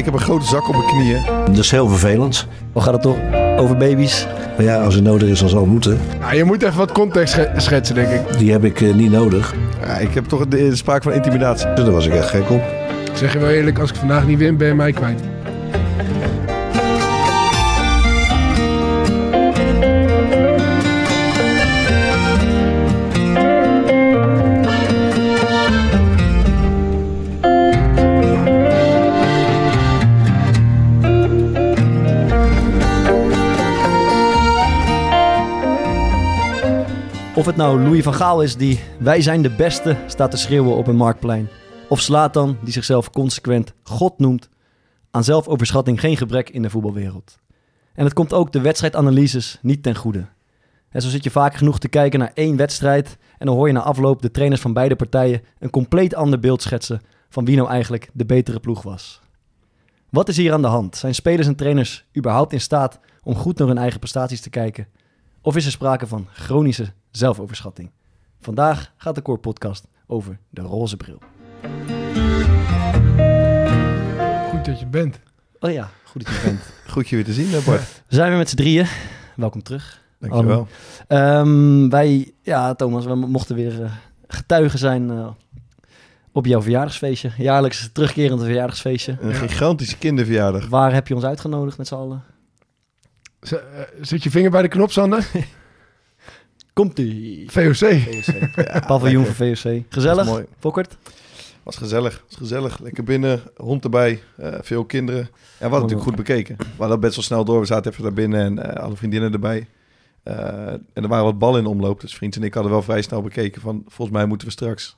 Ik heb een grote zak op mijn knieën. Dat is heel vervelend. Wat gaat het toch over baby's? Maar ja, als het nodig is, dan zal het moeten. Nou, je moet even wat context sche- schetsen, denk ik. Die heb ik eh, niet nodig. Ja, ik heb toch de, de sprake van intimidatie. Dus daar was ik echt gek op. Ik zeg je wel eerlijk, als ik vandaag niet win, ben je mij kwijt. Of het nou Louis van Gaal is die wij zijn de beste staat te schreeuwen op een marktplein. Of Slatan die zichzelf consequent God noemt. Aan zelfoverschatting geen gebrek in de voetbalwereld. En het komt ook de wedstrijdanalyses niet ten goede. En zo zit je vaak genoeg te kijken naar één wedstrijd en dan hoor je na afloop de trainers van beide partijen een compleet ander beeld schetsen van wie nou eigenlijk de betere ploeg was. Wat is hier aan de hand? Zijn spelers en trainers überhaupt in staat om goed naar hun eigen prestaties te kijken? Of is er sprake van chronische zelfoverschatting? Vandaag gaat de Core Podcast over de roze bril. Goed dat je bent. Oh ja, goed dat je bent. Goed je weer te zien, Bart. We zijn weer met z'n drieën. Welkom terug. Dankjewel. Ehm, wij, ja Thomas, we mochten weer eh, getuigen zijn eh, op jouw verjaardagsfeestje. Jaarlijks terugkerend verjaardagsfeestje. Een gigantische kinderverjaardag. Waar heb je ons uitgenodigd met z'n allen? Z- eh, Zit je vinger bij de knop, Sander? Komt-ie. VOC. VOC. Paviljoen van VOC. Gezellig, Dat mooi. Fokkert? Was gezellig. Was gezellig. Lekker binnen. Hond erbij. eh, veel kinderen. Ja, we hadden natuurlijk goed bekeken. We hadden best wel snel door. We zaten even daar binnen en eh, alle vriendinnen erbij. Eh, en er waren wat ballen in omloop. Dus vriend en ik hadden wel vrij snel bekeken van... Volgens mij moeten we straks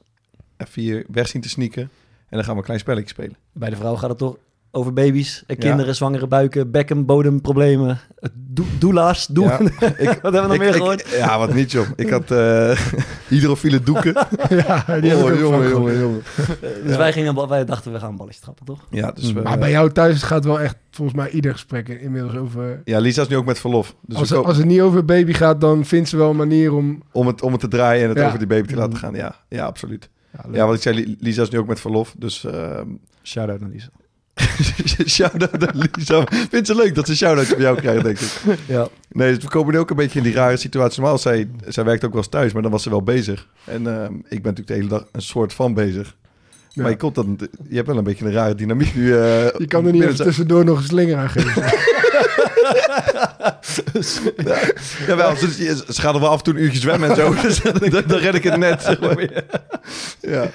even hier weg zien te sneaken. En dan gaan we een klein spelletje spelen. Bij de vrouw gaat het toch over baby's en Ja. kinderen, zwangere buiken, bekken, bodemproblemen, do doela's, doen. Ja, ik, Wat hebben we nog ik- meer ik- gehoord? Ja, wat niet, joh. Ik had eh hydrofiele doeken. ja, die Oh, jongen, jongen, jongen. Dus wij, gingen, wij dachten, we gaan een balletje trappen, toch? Ja, dus we, Maar eh, bij jou thuis gaat wel echt volgens mij ieder gesprek inmiddels over... ja, Lisa is nu ook met verlof. Dus als, als het niet over baby gaat, dan vindt ze wel een manier om... om, het, om het te draaien en het Ja. over die baby te laten gaan. Ja, ja absoluut. Ja, wat ik zei, Li- Lisa is nu ook met verlof. Dus ehm Shout-out naar Lisa. shout-out naar Lisa. Vindt ze leuk dat ze shout-out van jou krijgt, denk ik. Ja. Nee, dus we komen nu ook een beetje in die rare situatie. Normaal, zij, zij werkt ook wel eens thuis, maar dan was ze wel bezig. En ehm, ik ben natuurlijk de hele dag een soort van bezig. Ja. Maar je, komt dan, je hebt wel een beetje een rare dynamiek nu. eh, Je kan er niet even tussendoor nog een slinger aan geven. Jawel, ze, ze- ze gaat er wel af en toe een uurtje zwemmen en zo. Dus dan, dan red ik het net. zeg maar. Ja.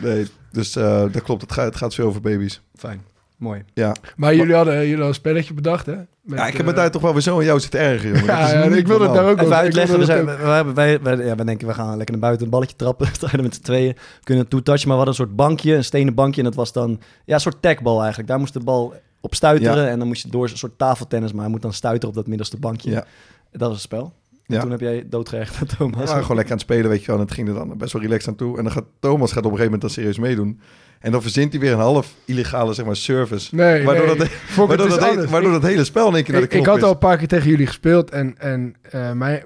Nee, dus eh, dat klopt. Het gaat, het gaat veel over baby's. Fijn. Mooi. Ja. Maar jullie hadden, jullie hadden een spelletje bedacht, hè? Met, ja, ik heb me eh, daar toch wel weer zo aan jou zitten ergeren, jongen. Ja, ik wilde het daar ook Even over. uitleggen, we, zijn, we, hebben, wij, wij, ja, we denken we gaan lekker naar buiten een balletje trappen. Er met z'n tweeën. We kunnen het toetouchen, maar we hadden een soort bankje, een stenen bankje. En dat was dan ja, een soort tagbal eigenlijk. Daar moest de bal op stuiteren en dan moest je door een soort tafeltennis, maar hij moet dan stuiteren op dat middelste bankje. Ja. Dat was het spel. En Ja. toen heb jij doodgerecht, We Thomas. waren gewoon lekker aan het spelen, weet je wel. En het ging er dan best wel relaxed aan toe. En dan gaat Thomas gaat op een gegeven moment dan serieus meedoen. En dan verzint hij weer een half illegale zeg maar, service. Nee, waardoor nee. dat, waardoor, dat, he- waardoor dat hele spel in één keer naar de ik, had al een paar keer tegen jullie gespeeld en, en eh, mijn,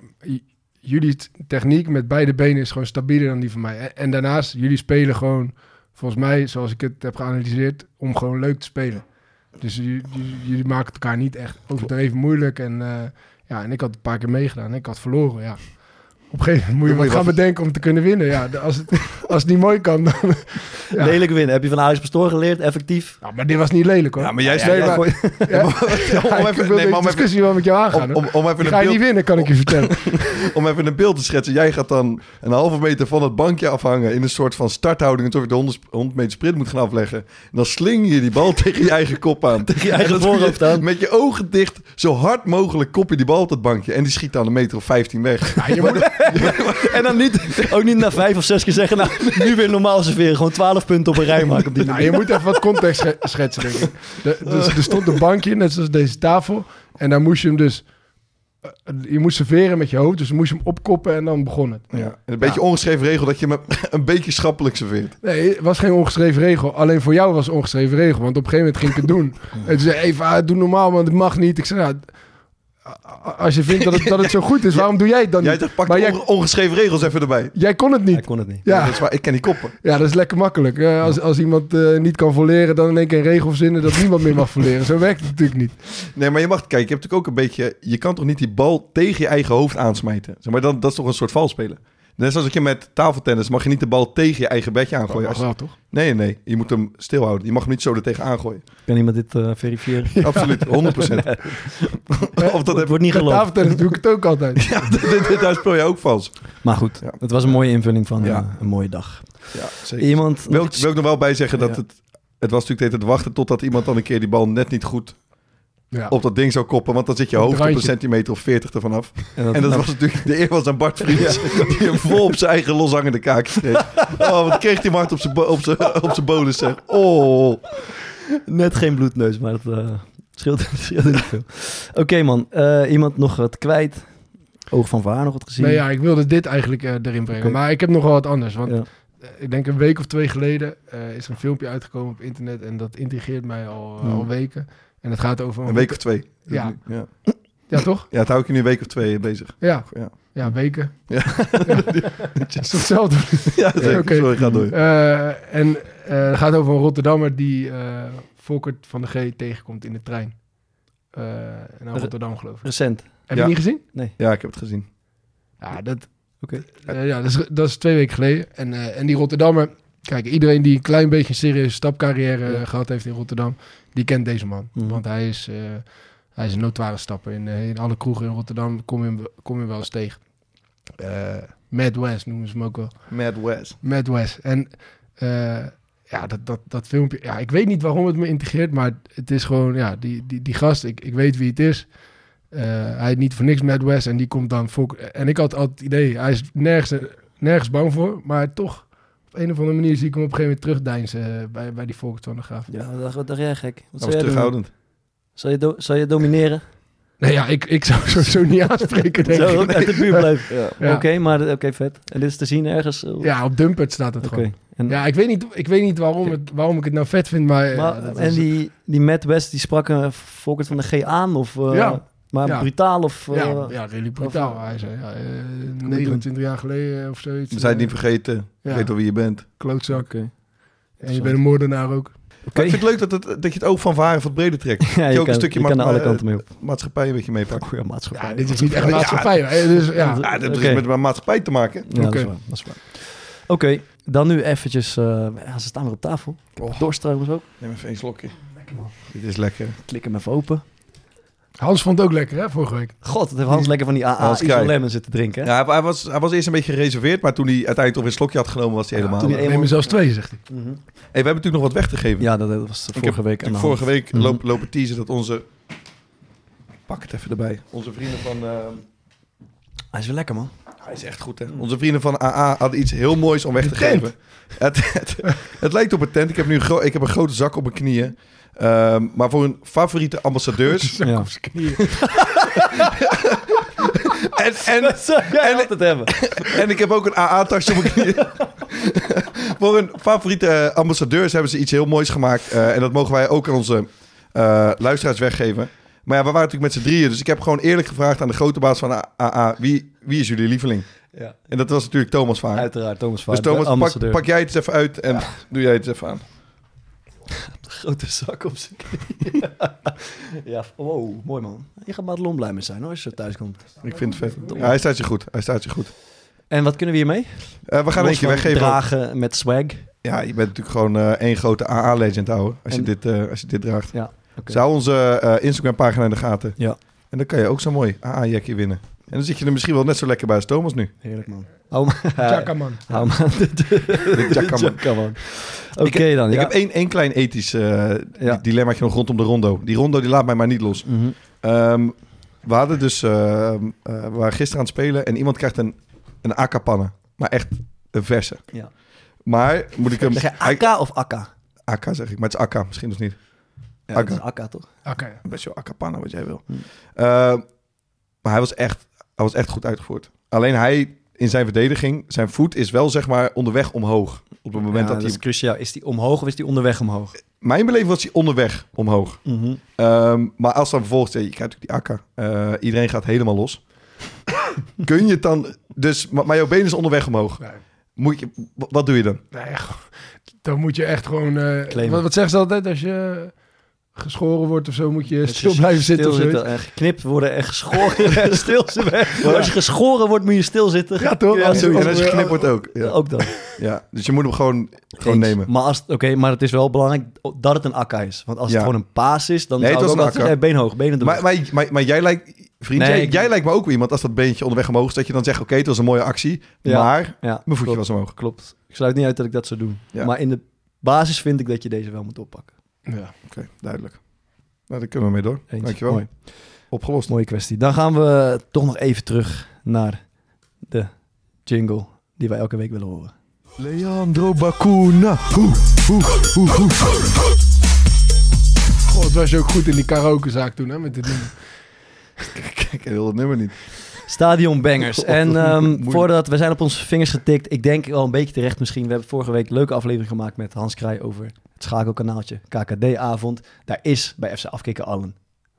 jullie techniek met beide benen is gewoon stabieler dan die van mij. En, en daarnaast, jullie spelen gewoon, volgens mij, zoals ik het heb geanalyseerd, om gewoon leuk te spelen. Dus jullie, jullie- maken het elkaar niet echt overdreven moeilijk. En, eh, ja, en ik had een paar keer meegedaan ik had verloren, ja. Op een gegeven moment moet je moet gaan wat- bedenken om te kunnen winnen. Ja, als, het, als het niet mooi kan, dan... Ja. Lelijk winnen. Heb je van Ajax Pastoor geleerd? Effectief? Ja, maar dit was niet lelijk, hoor. Ja, maar jij ja, maar- Ja, om ja, even- ik wil nee, maar deze om even- discussie wel met jou aangaan. om, om, om even een ga je beeld, niet winnen, kan ik je vertellen. om even een beeld te schetsen. Jij gaat dan een halve meter van het bankje afhangen... in een soort van starthouding... alsof je de 100, 100 meter sprint moet gaan afleggen. En dan sling je die bal tegen je eigen kop aan. Tegen je eigen voorhoofd aan. Met je ogen dicht, zo hard mogelijk kop je die bal op dat bankje. En die schiet dan een meter of 15 weg. Ja, je moet, en dan niet, ook niet na vijf of zes keer zeggen, nou, nu weer normaal serveren. Gewoon twaalf punten op een rij maken op die Nou, manier. je moet even wat context sche- schetsen, denk ik. De- dus, er stond een bankje, net zoals deze tafel. En dan moest je hem dus... eh, Je moest serveren met je hoofd, dus dan moest je hem opkoppen en dan begon het. Ja. En een beetje ongeschreven regel dat je me een beetje schappelijk serveert. Nee, het was geen ongeschreven regel. Alleen voor jou was het een ongeschreven regel. Want op een gegeven moment ging ik het doen. En toen zei Eva, doe normaal, want het mag niet. Ik zei, a- als je vindt dat het, dat het zo goed is, waarom doe jij het dan Jij niet? zegt, pak maar de jij, onge- ongeschreven regels even erbij. jij kon het Hij niet. kon het niet. Ja, Dat is waar, ik ken die koppen. ja, dat is lekker makkelijk. Eh, als, als iemand eh, niet kan voleren, dan in één keer een regel verzinnen dat niemand meer mag voleren. Zo werkt het natuurlijk niet. Nee, maar je mag, kijk, je hebt natuurlijk ook een beetje, je kan toch niet die bal tegen je eigen hoofd aansmijten. Zeg maar dan, dat is toch een soort valspelen. Net zoals dat je met tafeltennis mag je niet de bal tegen je eigen bedje aangooien. Wel, toch? Nee, nee, je moet hem stilhouden. Je mag hem niet zo er tegenaan gooien. Kan iemand dit eh, verifiëren? Absoluut, 100%. of dat Het heb... wordt niet geloofd. tafeltennis doe ik het ook altijd. Ja, dit, dit, daar speel je ook vals. Maar goed, Ja. het was een mooie invulling van Ja. eh, een mooie dag. Ja, zeker. Iemand... Wil, ik- wil ik nog wel bij zeggen dat Ja. het... Het was natuurlijk tijd wachten totdat iemand dan een keer die bal net niet goed Ja. op dat ding zou koppen. Want dan zit je hoofd op een centimeter of 40 ervan af. en dat, En dat was natuurlijk... De eer was aan Bart Vries. Die hem vol op zijn eigen loshangende kaak kreeg. Oh, wat kreeg die Mart op zijn op zijn op zijn bonus zeg. Oh. net geen bloedneus, maar dat eh, scheelt, scheelt niet veel. Oké man, eh, iemand nog wat kwijt? Oog van Vaar nog wat gezien? Nee, ja, ik wilde dit eigenlijk eh, erin brengen. Maar ik heb nog wel wat anders. Want Ja. ik denk een week of twee geleden eh, is er een filmpje uitgekomen op internet. En dat intrigeert mij al, Hmm. al weken. En het gaat over... Een week of twee. Ja. Ja, Ja, toch? ja het hou ik je nu een week of twee bezig. Ja. Ja. Ja, weken. Ja. Ja. Het is toch hetzelfde? Ja, zeker. oké. Sorry, ga door. Eh, en eh, het gaat over een Rotterdammer die eh Volkert van de G tegenkomt in de trein. Eh naar Rotterdam, geloof ik. Recent. Heb Ja. je niet gezien? Ja, ik heb het gezien. Ja, dat, Oké. ja, dat, is, dat is twee weken geleden. En, eh, en die Rotterdammer... Kijk, iedereen die een klein beetje een serieuze stapcarrière Ja. eh, gehad heeft in Rotterdam... die kent deze man. Mhm. Want hij is, eh, hij is een notoire stapper. In, eh, in alle kroegen in Rotterdam kom je hem, kom je wel eens tegen. Eh, Mad West noemen ze hem ook wel. Mad West. Mad West. En ja, dat, dat, dat filmpje... Ja, ik weet niet waarom het me integreert, maar het is gewoon... Ja, die, die, die gast, ik, ik weet wie het is. Hij is niet voor niks Mad West en die komt dan... Volk, en ik had altijd het idee, hij is nergens, nergens bang voor, maar toch... Op een of andere manier zie ik hem op een gegeven moment terugdeinzen eh, bij, bij die Volkert van de Graaf. Ja, dat, wat dacht jij gek? Wat Dat was terughoudend. Zal je, do- zal je domineren? Nee, ja, ik, ik zou zo, zo niet aanspreken, denk Zo ik. uit de buurt blijven? Ja. Ja. Oké, maar oké, vet. En dit is te zien ergens? eh, Ja, op Dumpert staat het Oké. gewoon. En, Ja, ik weet niet, ik weet niet waarom, het, waarom ik het nou vet vind, maar... maar, ja, dat en die, die Matt West, die sprak uh, Volkert van de G aan? Of, eh, Ja. Maar Ja. brutaal of... eh, ja, ja, redelijk brutaal. of- Hij zei, ja, eh, doen. 29 jaar geleden of zoiets. We zijn het niet eh, vergeten. Ja. Weet al wie je bent. Klootzak. Oké. En je bent een moordenaar ook. Maar ik vind het leuk dat, het, dat je het oog van varen wat breder trekt. Ja, je je ook kan, een stukje je kan ma- er alle eh, kanten mee op. Maatschappij een beetje meepakt. Goeie maatschappij. Ja, dit is niet echt Ja. maatschappij. hè. Dus, ja. Ja, dat heeft Oké. met maatschappij te maken. Ja, dat Oké. is waar. Dat is waar. Oké, dan nu eventjes... eh, ja, ze staan weer op tafel. Oh. dorst trouwens ook. Neem even een slokje. Dit is lekker. Klik hem even open. Hans vond het ook lekker, hè, vorige week. God, het heeft Hans lekker van die AA. Lemon zitten drinken. hè? Ja, hij, was, hij was eerst een beetje gereserveerd, maar toen hij uiteindelijk toch weer een slokje had genomen, was hij helemaal... toen hij Neem eenmaal- zelfs twee, zegt hij. Mhm. Hey, we hebben natuurlijk nog wat weg te geven. Ja, dat, dat was vorige week aan de vorige week Mhm. loop, lopen teasen dat onze... Pak het even erbij. Onze vrienden van... ehm, Hij is weer lekker, man. Hij is echt goed, hè? Onze vrienden van AA hadden iets heel moois om weg te geven. Het, het, het lijkt op een tent. Ik heb nu een, gro- ik heb een grote zak op mijn knieën. Ehm, maar voor hun favoriete ambassadeurs. Ja. op zijn knieën. en, en, Dat zou jij En- altijd hebben. en ik heb ook een AA-tasje op mijn knieën. voor hun favoriete eh, ambassadeurs hebben ze iets heel moois gemaakt. Eh, en dat mogen wij ook aan onze eh, luisteraars weggeven. Maar ja, we waren natuurlijk met z'n drieën. Dus ik heb gewoon eerlijk gevraagd aan de grote baas van AA... Wie, wie is jullie lieveling? Ja, En dat was natuurlijk Thomas Vaar. uiteraard. Thomas Dus Vaart, Thomas, pak jij het eens even uit en doe jij het eens even aan. grote zak op zijn knie. ja, wow, mooi man. Je gaat Madelon blij mee zijn hoor, als je thuis komt. Ik vind het vet. Ja, hij staat je goed. Hij staat je goed. En wat kunnen we hiermee? Eh, we gaan een Los keer van weggeven. dragen met swag. Ja, je bent natuurlijk gewoon eh, één grote AA-legend, houden. Als, je dit, eh, als je dit draagt. Ja. Zou onze Instagram-pagina in de gaten. Ja. En dan kan je ook zo'n mooi AA-jekje winnen. En dan zit je er misschien wel net zo lekker bij als Thomas nu. Heerlijk man. Hou maar. Tjaka, man. Hou maar. De, de, De Jacka, man. Jacka, man. Oké dan. Ik ja. heb één, één klein ethisch eh Ja. dilemmaatje nog rondom de rondo. Die rondo die laat mij maar niet los. Mhm. Ehm, we hadden dus, ehm, eh, we waren gisteren aan het spelen en iemand krijgt een een akkapanne. Maar echt een verse. Ja. Maar moet ik hem... Zeg je akka of akka? Akka zeg ik, maar het is akka. Misschien of niet. Ja, Akka. dat is akka, toch? Oké. Best wel akkapanne, wat jij wil. Hm. Eh, maar hij was, echt, hij was echt goed uitgevoerd. Alleen hij, in zijn verdediging, zijn voet is wel zeg maar onderweg omhoog. Op het moment Ja, dat dat hij... is cruciaal. Is die omhoog of is die onderweg omhoog? Mijn beleving was hij onderweg omhoog. Mhm. Ehm, maar als dan vervolgens, je krijgt natuurlijk die akka, eh, iedereen gaat helemaal los. Kun je het dan, dus, maar, maar jouw been is onderweg omhoog. Nee. Moet je, wat doe je dan? Nee, dan moet je echt gewoon... eh, Claimen. wat, wat zeggen ze altijd? Als je geschoren wordt of zo, moet je stil je blijven zitten en geknipt worden en geschoren en stil zitten. Als je geschoren wordt, moet je stilzitten. Ja, toch? Ja. En als je geknipt wordt ook. Ja. Ook dan. ja. Dus je moet hem gewoon, gewoon Eens. nemen. Maar, als, oké, maar het is wel belangrijk dat het een akka is. Want als Ja. het gewoon een paas is, dan Nee, zou het ook een akka. been hoog, benen doen. Maar, maar, maar, maar jij lijkt, vriend, Nee, jij, ik- jij lijkt me ook iemand als dat beentje onderweg omhoog is, dat je dan zegt, oké, het was een mooie actie, Ja. maar ja, mijn voetje klopt, was omhoog. klopt. Ik sluit niet uit dat ik dat zou doen. Ja. Maar in de basis vind ik dat je deze wel moet oppakken. Ja. Oké, duidelijk. Nou, daar kunnen we mee door. Eens. Dankjewel. Mooi. Opgelost. Mooie kwestie. Dan gaan we toch nog even terug naar de jingle die wij elke week willen horen. Leandro Bacuna. God, het was je ook goed in die karaokezaak toen, hè? Met dit nummer. Kijk, ik wil het nummer niet. Stadion bangers. En ehm, voordat we zijn op onze vingers getikt, ik denk wel een beetje terecht misschien. We hebben vorige week een leuke aflevering gemaakt met Hans Krij over schakelkanaaltje KKD-avond. Daar is bij FC Afkikken al een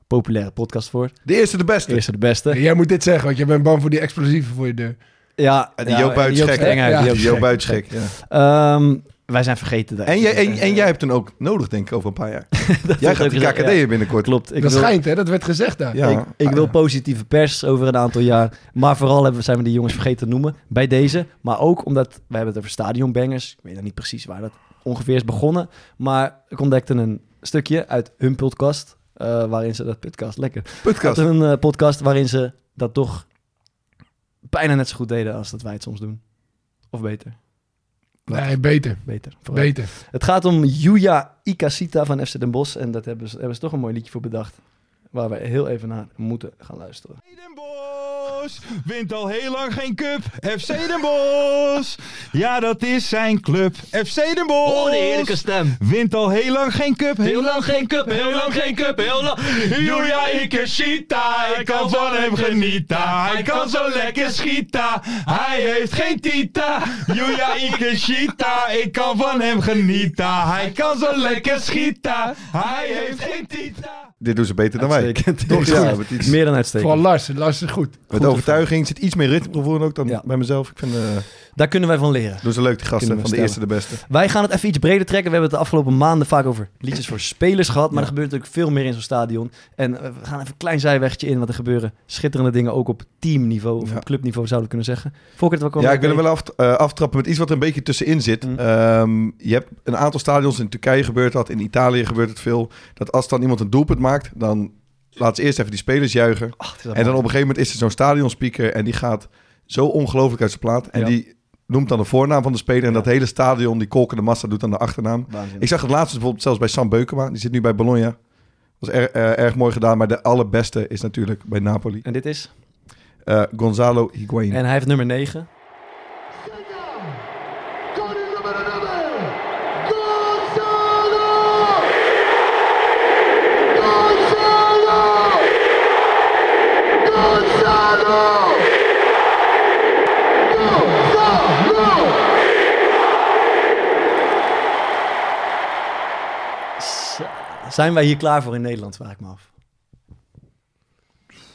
populaire podcast voor. De eerste de beste. Eerste de beste. Jij moet dit zeggen, want je bent bang voor die explosieven voor je deur. Ja, die ja, Joop die Joop. Ja. Ehm, wij zijn vergeten. daar. En, jij, en, en jij hebt hem ook nodig, denk ik, over een paar jaar. Jij gaat die KKD ja. binnenkort. Klopt. Ik dat wil, schijnt, hè? Dat werd gezegd daar. Ja. ik, ik wil positieve pers over een aantal jaar. Maar vooral hebben, zijn we die jongens vergeten te noemen bij deze. Maar ook omdat, wij hebben het over stadionbangers. Ik weet nog niet precies waar dat ongeveer is begonnen. Maar ik ontdekte een stukje uit hun podcast. eh, waarin ze dat podcast, lekker. Podcast. Hun eh, podcast waarin ze dat toch bijna net zo goed deden als dat wij het soms doen. Of beter. Nee, beter. Beter. Beter. Het gaat om Yuya Ikasita van FC Den Bosch. En dat hebben ze, hebben ze toch een mooi liedje voor bedacht. Waar we heel even naar moeten gaan luisteren. Den Bosch wint al heel lang geen cup. FC Den Bosch. Ja, dat is zijn club. FC Den Bosch. stem. Wint al heel lang geen cup. Heel lang geen cup, heel lang geen cup, heel lang. Julia Ikeshita, ik kan van hem genieten. Hij kan zo lekker schieten. Hij heeft geen tita. Julia Ikeshita, ik kan van hem genieten. Hij kan zo lekker schieten. Hij heeft geen tita. Dit doen ze beter dan wij. Toch? Ja, met, iets, Meer dan uitstekend. Vooral Lars. Lars is goed. met overtuiging zit iets meer ritmegevoel ook dan Ja. bij mezelf. Ik vind, eh Daar kunnen wij van leren. doen ze leuk, die gasten van de eerste de beste. Wij gaan het even iets breder trekken. We hebben het de afgelopen maanden vaak over liedjes voor spelers gehad. Maar Ja. er gebeurt natuurlijk veel meer in zo'n stadion. En eh, we gaan even een klein zijwegje in. Want er gebeuren schitterende dingen ook op teamniveau. Of Ja. op clubniveau zouden we kunnen zeggen. Volkert, wat kwam Ja, ik wil hem wel af, eh, aftrappen met iets wat er een beetje tussenin zit. Mm. Ehm, je hebt een aantal stadions in Turkije gebeurt dat, in Italië gebeurt het veel. Dat als dan iemand een doelpunt maakt, dan laat ze eerst even die spelers juichen. Ach, wel En dan op een gegeven moment is er zo'n stadionspeaker en die gaat zo ongelooflijk uit zijn plaat. En Ja. die noemt dan de voornaam van de speler en Ja. dat hele stadion, die kolkende massa, doet dan de achternaam. Waanzinnig. Ik zag het laatst bijvoorbeeld zelfs bij Sam Beukema, die zit nu bij Bologna. Was er, eh, erg mooi gedaan, maar de allerbeste is natuurlijk bij Napoli. En dit is? Eh, Gonzalo Higuain. En hij heeft nummer 9. Con il numero 9, Gonzalo! Gonzalo! Gonzalo! Gonzalo! S- Zijn wij hier klaar voor in Nederland, vraag ik me af.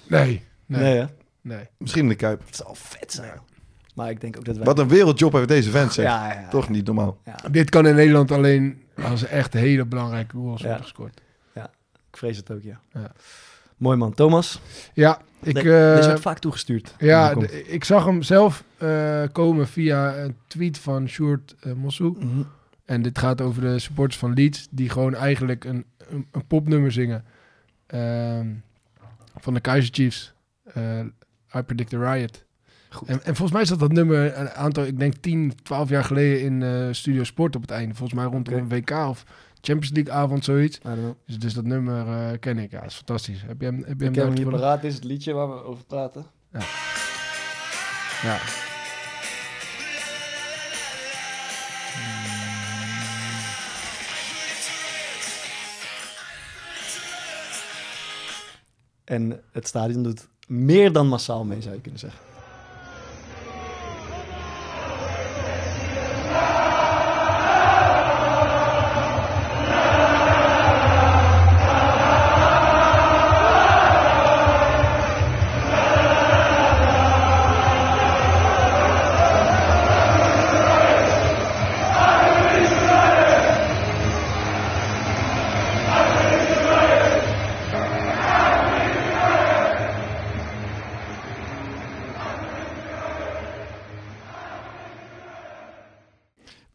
Nee. Nee. Nee, hè? nee. Misschien in de Kuip. Het zal vet zijn. Maar ik denk ook dat wij... Wat een wereldjob heeft deze vent, zeg. Ja, ja, ja. Toch niet normaal. Dit kan in Nederland alleen als echt hele belangrijke goals Ja. worden gescoord. Ik vrees het ook, ja. Ja. Mooi man. Thomas? Ja, ik... Eh, Deze werd vaak toegestuurd. Ja, ik zag hem zelf eh, komen via een tweet van Sjoerd uh, Mossou. Mhm. En dit gaat over de supporters van Leeds, die gewoon eigenlijk een, een, een popnummer zingen. Ehm, van de Kaiser Chiefs. Eh, I Predict the Riot. Goed. En, en volgens mij zat dat nummer een aantal, ik denk 10, 12 jaar geleden in eh, Studio Sport op het einde. Volgens mij rondom een WK of Champions League avond, zoiets. Dus, dus dat nummer eh, ken ik. Ja, dat is fantastisch. Heb je hem, heb je Ik hem hem hier paraat. Dit is het liedje waar we over praten. Ja. En het stadion doet meer dan massaal mee, zou je kunnen zeggen.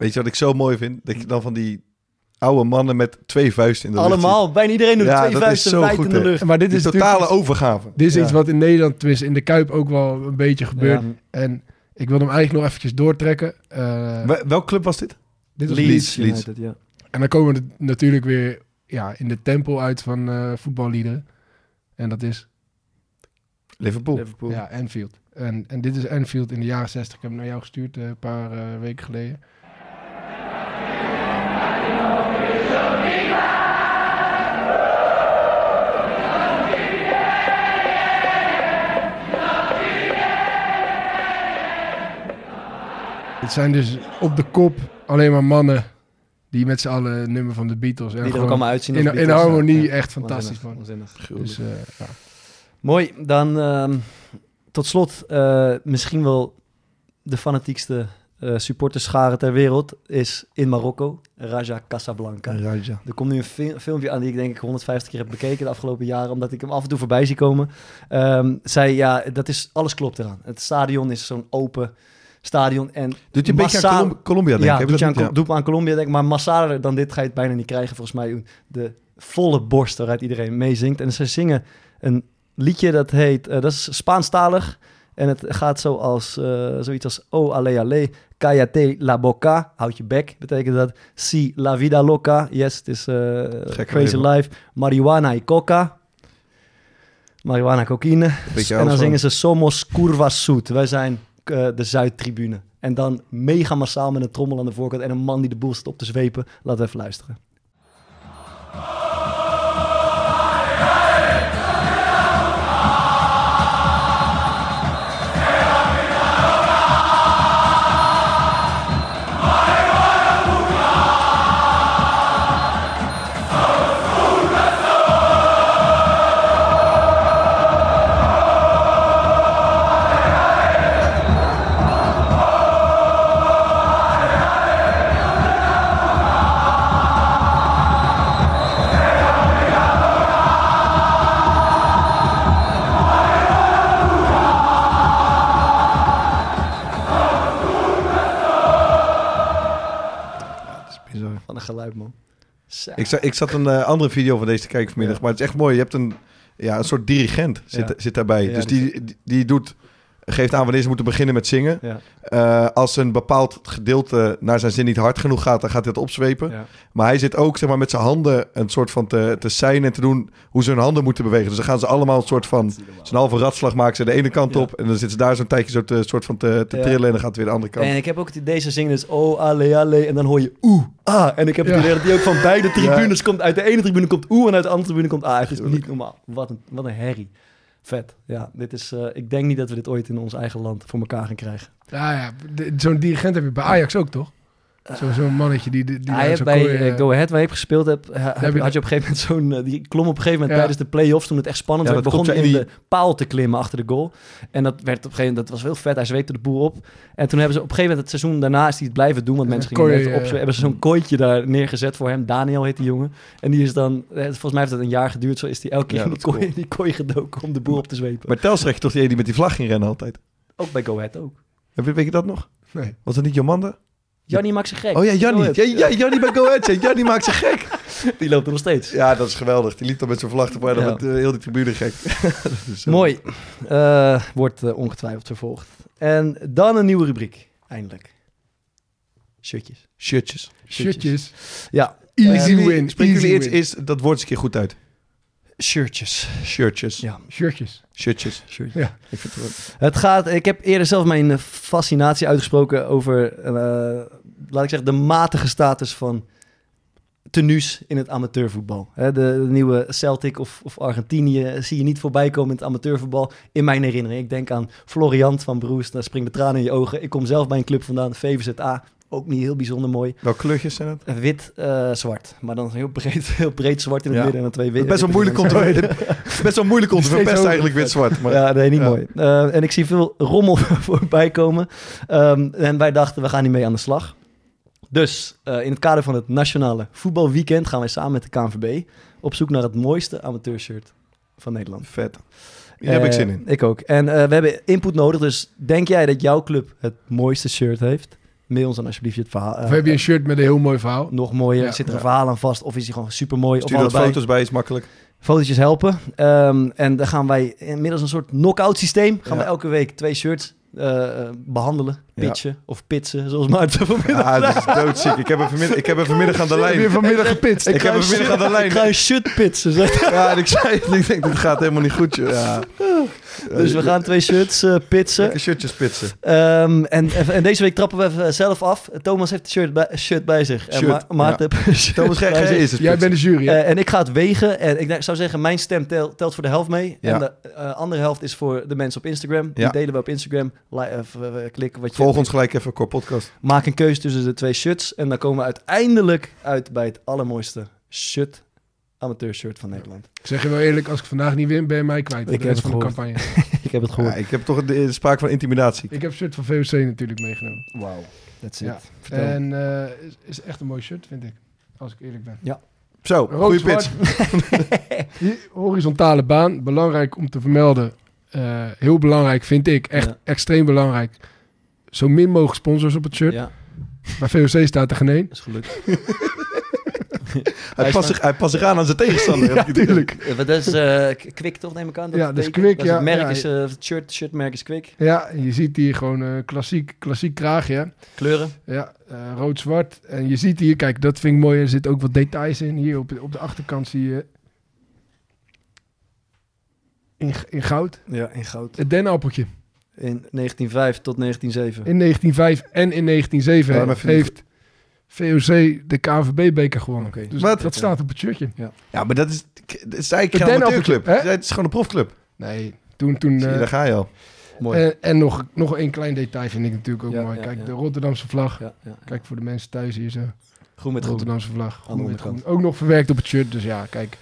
Weet je wat ik zo mooi vind? Dat je dan van die oude mannen met twee vuisten in de lucht Allemaal, bijna iedereen doet Ja, twee vuisten wijd goed, in de lucht. Maar dit is totale overgave. Dit is Ja. iets wat in Nederland, tenminste in de Kuip ook wel een beetje gebeurt. Ja. En ik wil hem eigenlijk nog eventjes doortrekken. Eh, Wel- Welke club was dit? dit was Leeds, Leeds. Leeds. En dan komen we natuurlijk weer ja, in de tempel uit van eh voetballiederen. En dat is Liverpool. Liverpool. ja, Anfield. En, en dit is Anfield in de jaren 60. Ik heb hem naar jou gestuurd eh, een paar weken geleden. Het zijn dus op de kop alleen maar mannen die met z'n allen nummer van de Beatles. En Die er ook allemaal uitzien in, als in Beatles. harmonie Ja. echt fantastisch man. Dus eh, ja. Mooi, dan ehm, tot slot eh, misschien wel de fanatiekste eh supporterschare ter wereld is in Marokko, Raja Casablanca. Raja. Er komt nu een fi- filmpje aan die ik denk ik 150 keer heb bekeken de afgelopen jaren, omdat ik hem af en toe voorbij zie komen. Ehm zij, ja, dat is, alles klopt eraan. Het stadion is zo'n open stadion en Doet je een beetje aan Colom- Colombia denken? ja, doet, je aan, doet me aan Colombia denk ik, maar massaler dan dit ga je het bijna niet krijgen. Volgens mij de volle borst waaruit iedereen meezingt. En ze zingen een liedje dat heet, eh, dat is Spaanstalig. En het gaat zoals, eh, zoiets als Oh, ale, ale, cállate la boca. Houd je bek, betekent dat. Si, la vida loca. Yes, het is eh, crazy life. Marihuana y coca. Marihuana, cocaïne. En dan zingen ze Somos Curva Sud. Wij zijn eh, de Zuidtribune. En dan mega massaal met een trommel aan de voorkant en een man die de boel staat op te zwepen. Laten we even luisteren. Ik, zat, ik zat een eh, andere video van deze te kijken vanmiddag, maar het is echt mooi. Je hebt een, ja, een soort dirigent zit, zit daarbij. Dus die, die, die doet, geeft aan wanneer ze moeten beginnen met zingen. Ja, Eh, als een bepaald gedeelte naar zijn zin niet hard genoeg gaat, dan gaat hij het opzwepen. ja. Maar hij zit ook zeg maar, met zijn handen een soort van te, te zijn en te doen hoe ze hun handen moeten bewegen. Dus dan gaan ze allemaal een soort van, zo'n halve ratslag maken ze de ene kant Ja. op. En dan zitten ze daar zo'n tijdje zo te, soort van te, te Ja. trillen en dan gaat het weer de andere kant. En ik heb ook het idee, ze zingen dus oh, ale, ale. En dan hoor je oeh, ah. En ik heb het Ja. idee dat die ook van beide tribunes komt. Uit de ene tribune komt oeh en uit de andere tribune komt ah. Het is niet normaal. Wat een, wat een herrie. Vet. Ja, dit is, eh, ik denk niet dat we dit ooit in ons eigen land voor elkaar gaan krijgen. Ja, ja. Zo'n dirigent heb je bij Ajax ook, toch? Zo- Zo'n mannetje die... die, Hij heeft bij kooi, eh, eh, Go Ahead, waar je hebt gespeeld ha- heb je- had je op een gegeven moment zo'n... eh, die klom op een gegeven moment Ja. tijdens de play-offs, toen het echt spannend Ja, werd, dat begon in de paal te klimmen achter de goal. En dat werd op een gegeven moment, dat was heel vet, hij zweepte de boel op. En toen hebben ze op een gegeven moment, het seizoen daarna is hij het blijven doen, want Ja, mensen gingen kooi, even opzwepen. Hebben ze zo'n kooitje daar neergezet voor hem, Daniel heet die jongen. En die is dan, volgens mij heeft het een jaar geduurd, zo is hij elke keer Ja, in die dat kooi, in die kooi gedoken om de boel op te zwepen. Maar Telstra toch die, die met die vlag ging rennen altijd. Ook bij Go Ahead ook. Heb je- Weet je dat nog? Nee. Was dat niet Jomanda? Jannie maakt zich gek. Oh ja, Jannie. Ja, ja, Jannie bij Go Ahead. ja. Jannie maakt zich gek. Die loopt er nog steeds. Ja, dat is geweldig. Die liep dan met zijn vlag erbij. Dan Ja. wordt eh, heel die tribune gek. Is Mooi. Eh, wordt eh, ongetwijfeld vervolgd. En dan een nieuwe rubriek, eindelijk. Shirtjes. Shirtjes. Shirtjes. Ja, Easy win. Spreken easy jullie win. eens dat woord eens een keer goed uit? Shirtjes. Shirtjes. Ja, Shirtjes. Shirtjes. shirtjes. Ja. Ik vind het wel- Het gaat, ik heb eerder zelf mijn fascinatie uitgesproken over, eh, laat ik zeggen, de matige status van tenues in het amateurvoetbal. Hè, de, de nieuwe Celtic of, of Argentinië zie je niet voorbij komen in het amateurvoetbal. In mijn herinnering. Ik denk aan Floriant van Broes, daar springen de tranen in je ogen. Ik kom zelf bij een club vandaan, VVZA. Ook niet heel bijzonder mooi. Welke kleurtjes zijn het? Wit, eh, zwart. Maar dan heel breed, heel breed zwart in het Ja. midden en dan twee witte. Best wel moeilijk om te, best wel moeilijk om te verpesten eigenlijk wit-zwart. Maar Ja, nee, niet Ja. mooi. Eh, en ik zie veel rommel voorbij komen. Ehm, en wij dachten, we gaan hiermee aan de slag. Dus eh, in het kader van het Nationale Voetbalweekend gaan wij samen met de KNVB op zoek naar het mooiste amateurshirt van Nederland. vet. Hier heb ik zin in. Ik ook. En we hebben input nodig, dus denk jij dat jouw club het mooiste shirt heeft? Mail ons dan alsjeblieft je het verhaal. Of heb je een shirt met een heel mooi verhaal? Nog mooier, Ja. zit er een verhaal aan vast? Of is hij gewoon super mooi? Of Stuur er allebei? foto's bij, is makkelijk. Fotootjes helpen. Ehm, en dan gaan wij inmiddels een soort knock-out systeem. Gaan Ja. we elke week twee shirts eh, eh, behandelen. Ja. Pitchen of pitsen, zoals Maarten vanmiddag Ja, dat is doodziek. Ik heb hem vanmiddag, ik heb hem vanmiddag aan de Heb je lijn. vanmiddag gepitst? Ik heb hem vanmiddag aan de lijn. Ik ga een shirt pitsen. zeg. Ja, en ik zei, ik denk, dit gaat helemaal niet goed. joh. Ja. Dus we gaan twee shirts eh, pitsen. Lekker shirtjes spitsen. Ehm, en, en deze week trappen we even zelf af. Thomas heeft een shirt bij, shirt bij zich. En Ma- Maarten heeft Thomas, bij jij zich. is het Jij bent de jury? Eh, en ik ga het wegen. En ik zou zeggen, mijn stem tel- telt voor de helft mee. Ja. En de eh, andere helft is voor de mensen op Instagram. Die Ja. delen we op Instagram. Li- v- klikken wat je Volg ons gelijk even voor podcast. Maak een keuze tussen de twee shirts. En dan komen we uiteindelijk uit bij het allermooiste shirt. Amateur shirt van Nederland. Ik zeg je wel eerlijk, als ik vandaag niet win, ben je mij kwijt. Ik de heb rest het van de gehoord. campagne. ik heb het Ja, gehoord. ik heb toch de, de sprake van intimidatie. Ik heb shirt van VOC natuurlijk meegenomen. Wauw. That's it. Ja. Vertel. En eh, is, is echt een mooi shirt, vind ik. Als ik eerlijk ben. Zo, goede pitch. Horizontale baan, belangrijk om te vermelden. Eh, heel belangrijk vind ik, echt Ja. extreem belangrijk. Zo min mogelijk sponsors op het shirt. Ja, Bij VOC staat er geen één. is gelukt. Hij past, zich, hij past zich aan aan zijn tegenstander. Ja, tuurlijk. Eh, is eh, K- Kwik toch, neem ik aan? Ja, het dat is? Kwik, Dat is het ja, merk ja. is, eh, het shirt, shirtmerk is Kwik. Ja, en je ziet hier gewoon een klassiek, klassiek kraagje. Kleuren. Ja, eh, rood-zwart. En je ziet hier, kijk, dat vind ik mooi. Er zitten ook wat details in. Hier op, op de achterkant zie je in, in goud Ja, in goud. het dennenappeltje. In 1905 tot 1907. In 1905 en in 1907 Ja, maar vind ik- heeft VOC de KNVB-beker gewonnen. Oké. Dus Wat? dat staat op het shirtje. Ja, maar dat is, dat is eigenlijk geen amateurclub. Het is gewoon een profclub. Nee, toen... toen Zie je, eh, daar ga je al. Mooi. en, en nog, nog één klein detail vind ik natuurlijk ook Ja, mooi. ja, Kijk, ja. de Rotterdamse vlag. ja, ja. Kijk voor de mensen thuis hier zo. Groen met groen. Rotterdamse vlag. Groen met groen. Ook nog verwerkt op het shirt. Dus ja, kijk.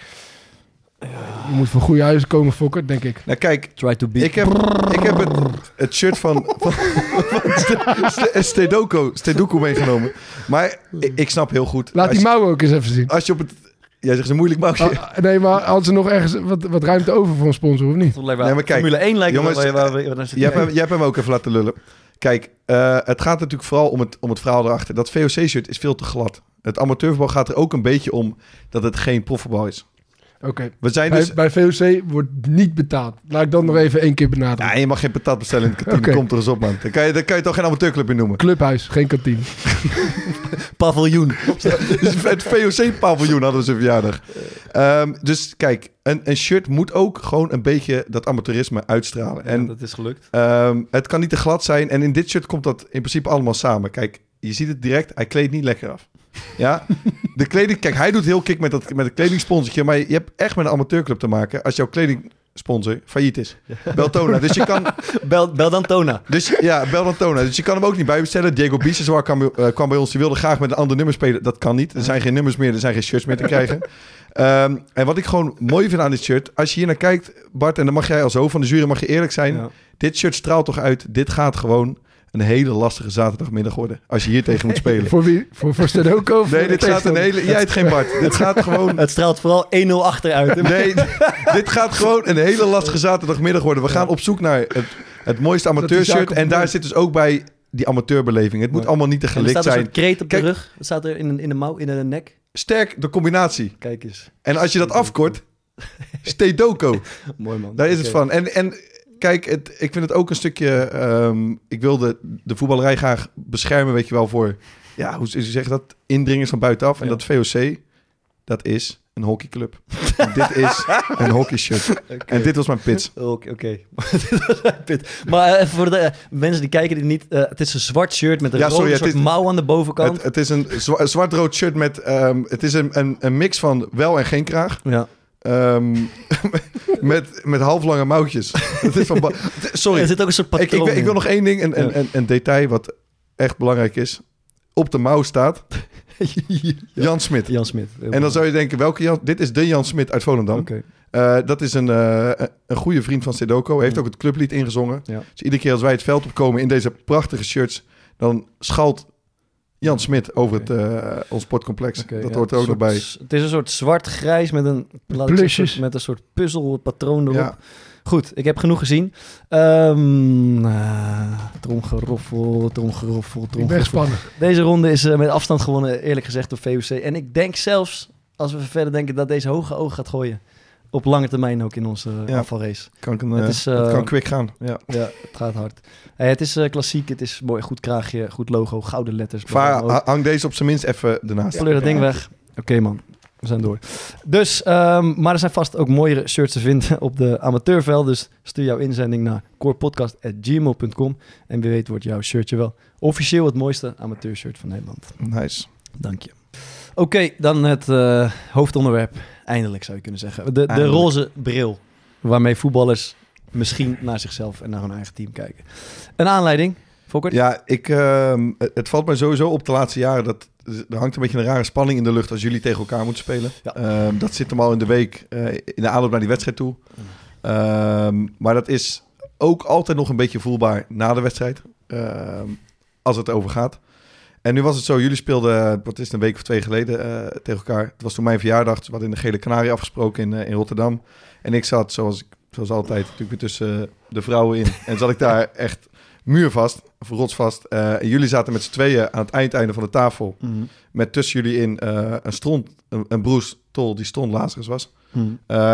Je moet voor goede huizen komen, Fokker, denk ik. Nou kijk, Try to beat. ik heb, ik heb het, het shirt van, van, van Ste- Ste- Stedoko, Steduco meegenomen. Maar ik, ik snap heel goed. Laat die mouwen ook eens even zien. als je op het... Jij zegt een moeilijk mouwtje. Ah, nee, maar hadden ze nog ergens wat, wat ruimte over voor een sponsor, of niet? Nee, maar kijk, Formule 1 lijkt me jongens, wel waar we- Jij hebt, hem, jij hebt hem ook even laten lullen. Kijk, eh, het gaat natuurlijk vooral om het, om het verhaal erachter. Dat VOC-shirt is veel te glad. Het amateurvoetbal gaat er ook een beetje om dat het geen profvoetbal is. Oké. We zijn Bij, dus... bij VOC wordt niet betaald. Laat ik dat nog even één keer benadrukken. Ja, je mag geen patat bestellen in de kantine. Oké. Komt er eens op, man. Dan kan je, dan kan je toch geen amateurclub meer noemen. Clubhuis, geen kantine. Paviljoen. Dus het VOC-paviljoen hadden we zijn verjaardag. Ehm, dus kijk, een, een shirt moet ook gewoon een beetje dat amateurisme uitstralen. En En dat is gelukt. ehm, het kan niet te glad zijn. En in dit shirt komt dat in principe allemaal samen. Kijk, je ziet het direct. Hij kleedt niet lekker af. Ja, de kleding... Kijk, hij doet heel kick met, dat, met het kledingsponsortje. Maar je hebt echt met een amateurclub te maken als jouw kledingsponsor failliet is. Beltona. Dus je kan... Bel, bel dan Tona. Dus ja, bel dan Tona. Dus je kan hem ook niet bijbestellen. Diego Biseswar kwam, eh, kwam bij ons. Die wilde graag met een ander nummer spelen. Dat kan niet. Er zijn geen nummers meer. Er zijn geen shirts meer te krijgen. Ehm, en wat ik gewoon mooi vind aan dit shirt. Als je hier naar kijkt, Bart. En dan mag jij als hoofd van de jury mag je eerlijk zijn. Ja. Dit shirt straalt toch uit. Dit gaat gewoon een hele lastige zaterdagmiddag worden. Als je hier tegen moet spelen. Voor wie? Voor, voor Nee, dit gaat een hele... Jij heet geen Bart. Dit gaat gewoon... Het straalt vooral 1-0 achteruit. Nee, dit gaat gewoon een hele lastige zaterdagmiddag worden. We gaan op zoek naar het, het mooiste amateurshirt. En daar zit dus ook bij die amateurbeleving. Het moet allemaal niet te En er gelikt staat een zijn. soort kreet op Kijk- de rug. Wat staat er in, een- in de mouw, in de nek? Sterk de combinatie. Kijk eens. En als je dat afkort, Stedoco. Mooi man. Daar is het van. En, en kijk, het, ik vind het ook een stukje... ehm, ik wil de, de voetballerij graag beschermen, weet je wel, voor... Ja, hoe, zeg je dat? Indringers van buitenaf. En Ja. dat VOC, dat is een hockeyclub. Dit is een hockeyshirt. En dit was mijn pitch. Oké, mijn pit. maar eh, voor de mensen die kijken die niet... eh, het is een zwart shirt met een Ja, rode sorry, soort is- mouw aan de bovenkant. Het, het is een zwa- zwart-rood shirt met... ehm, het is een, een, een mix van wel en geen kraag. ja. Ehm, met, met halflange mouwtjes. Is van Sorry, Er zit ook een soort ik, patroon ik, wil- ik wil nog één ding, een, een, een, een detail wat echt belangrijk is. Op de mouw staat Jan Smit. Jan Smit. En dan zou je denken, welke Jan? Dit is de Jan Smit uit Volendam. Oké. Eh, dat is een, eh, een goede vriend van Sedoko. Heeft ook het clublied ingezongen. Ja. Dus iedere keer als wij het veld opkomen in deze prachtige shirts... dan schalt Jan Smit over het, eh, ons sportcomplex. Dat ja, hoort er ook nog bij. Het is een soort zwart-grijs met een, Plusjes. met een soort puzzelpatroon erop. Ja. Goed, ik heb genoeg gezien. Ehm uh, tromgeroffel, tromgeroffel, Ik ben tromgeroffel. Deze ronde is eh, met afstand gewonnen, eerlijk gezegd, door VOC. En ik denk zelfs, als we verder denken, dat deze hoge oog gaat gooien. Op lange termijn ook in onze Ja. afvalrace. Kan, ik een, Het eh, is, het eh, kan quick gaan. Ja. Ja, het gaat hard. Hey, het is eh, klassiek, het is mooi, goed kraagje, goed logo, gouden letters. Vaar, ha- hang deze op zijn minst even ernaast. Kleur dat ding weg. Oké man, we zijn door. Dus, ehm, maar er zijn vast ook mooiere shirts te vinden op de amateurveld. Dus stuur jouw inzending naar corepodcast.gmail.com. En wie weet wordt jouw shirtje wel officieel het mooiste amateurshirt van Nederland. Nice. Dank je. Oké, dan het eh, hoofdonderwerp. Eindelijk zou je kunnen zeggen. De, de roze bril. Waarmee voetballers misschien naar zichzelf en naar hun eigen team kijken. Een aanleiding, Fokker? Ja, ik, ehm, het- valt mij sowieso op de laatste jaren dat er hangt een beetje een rare spanning in de lucht als jullie tegen elkaar moeten spelen. Ja. Ehm, dat zit hem al in de week eh, in de aanloop naar die wedstrijd toe. Ehm, maar dat is ook altijd nog een beetje voelbaar na de wedstrijd, ehm, als het over gaat. En nu was het zo, jullie speelden, wat is het, een week of twee geleden eh, tegen elkaar. Het was toen mijn verjaardag, we hadden in de Gele Canarie afgesproken in, eh, in Rotterdam. En ik zat, zoals, ik- zoals altijd, natuurlijk weer tussen eh, de vrouwen in. En zat ik daar echt muurvast, of rotsvast. En jullie zaten met z'n tweeën aan het eindeinde van de tafel. Mhm. Met tussen jullie in een stront, een, een broes tol die stond Lazarus was. Mhm.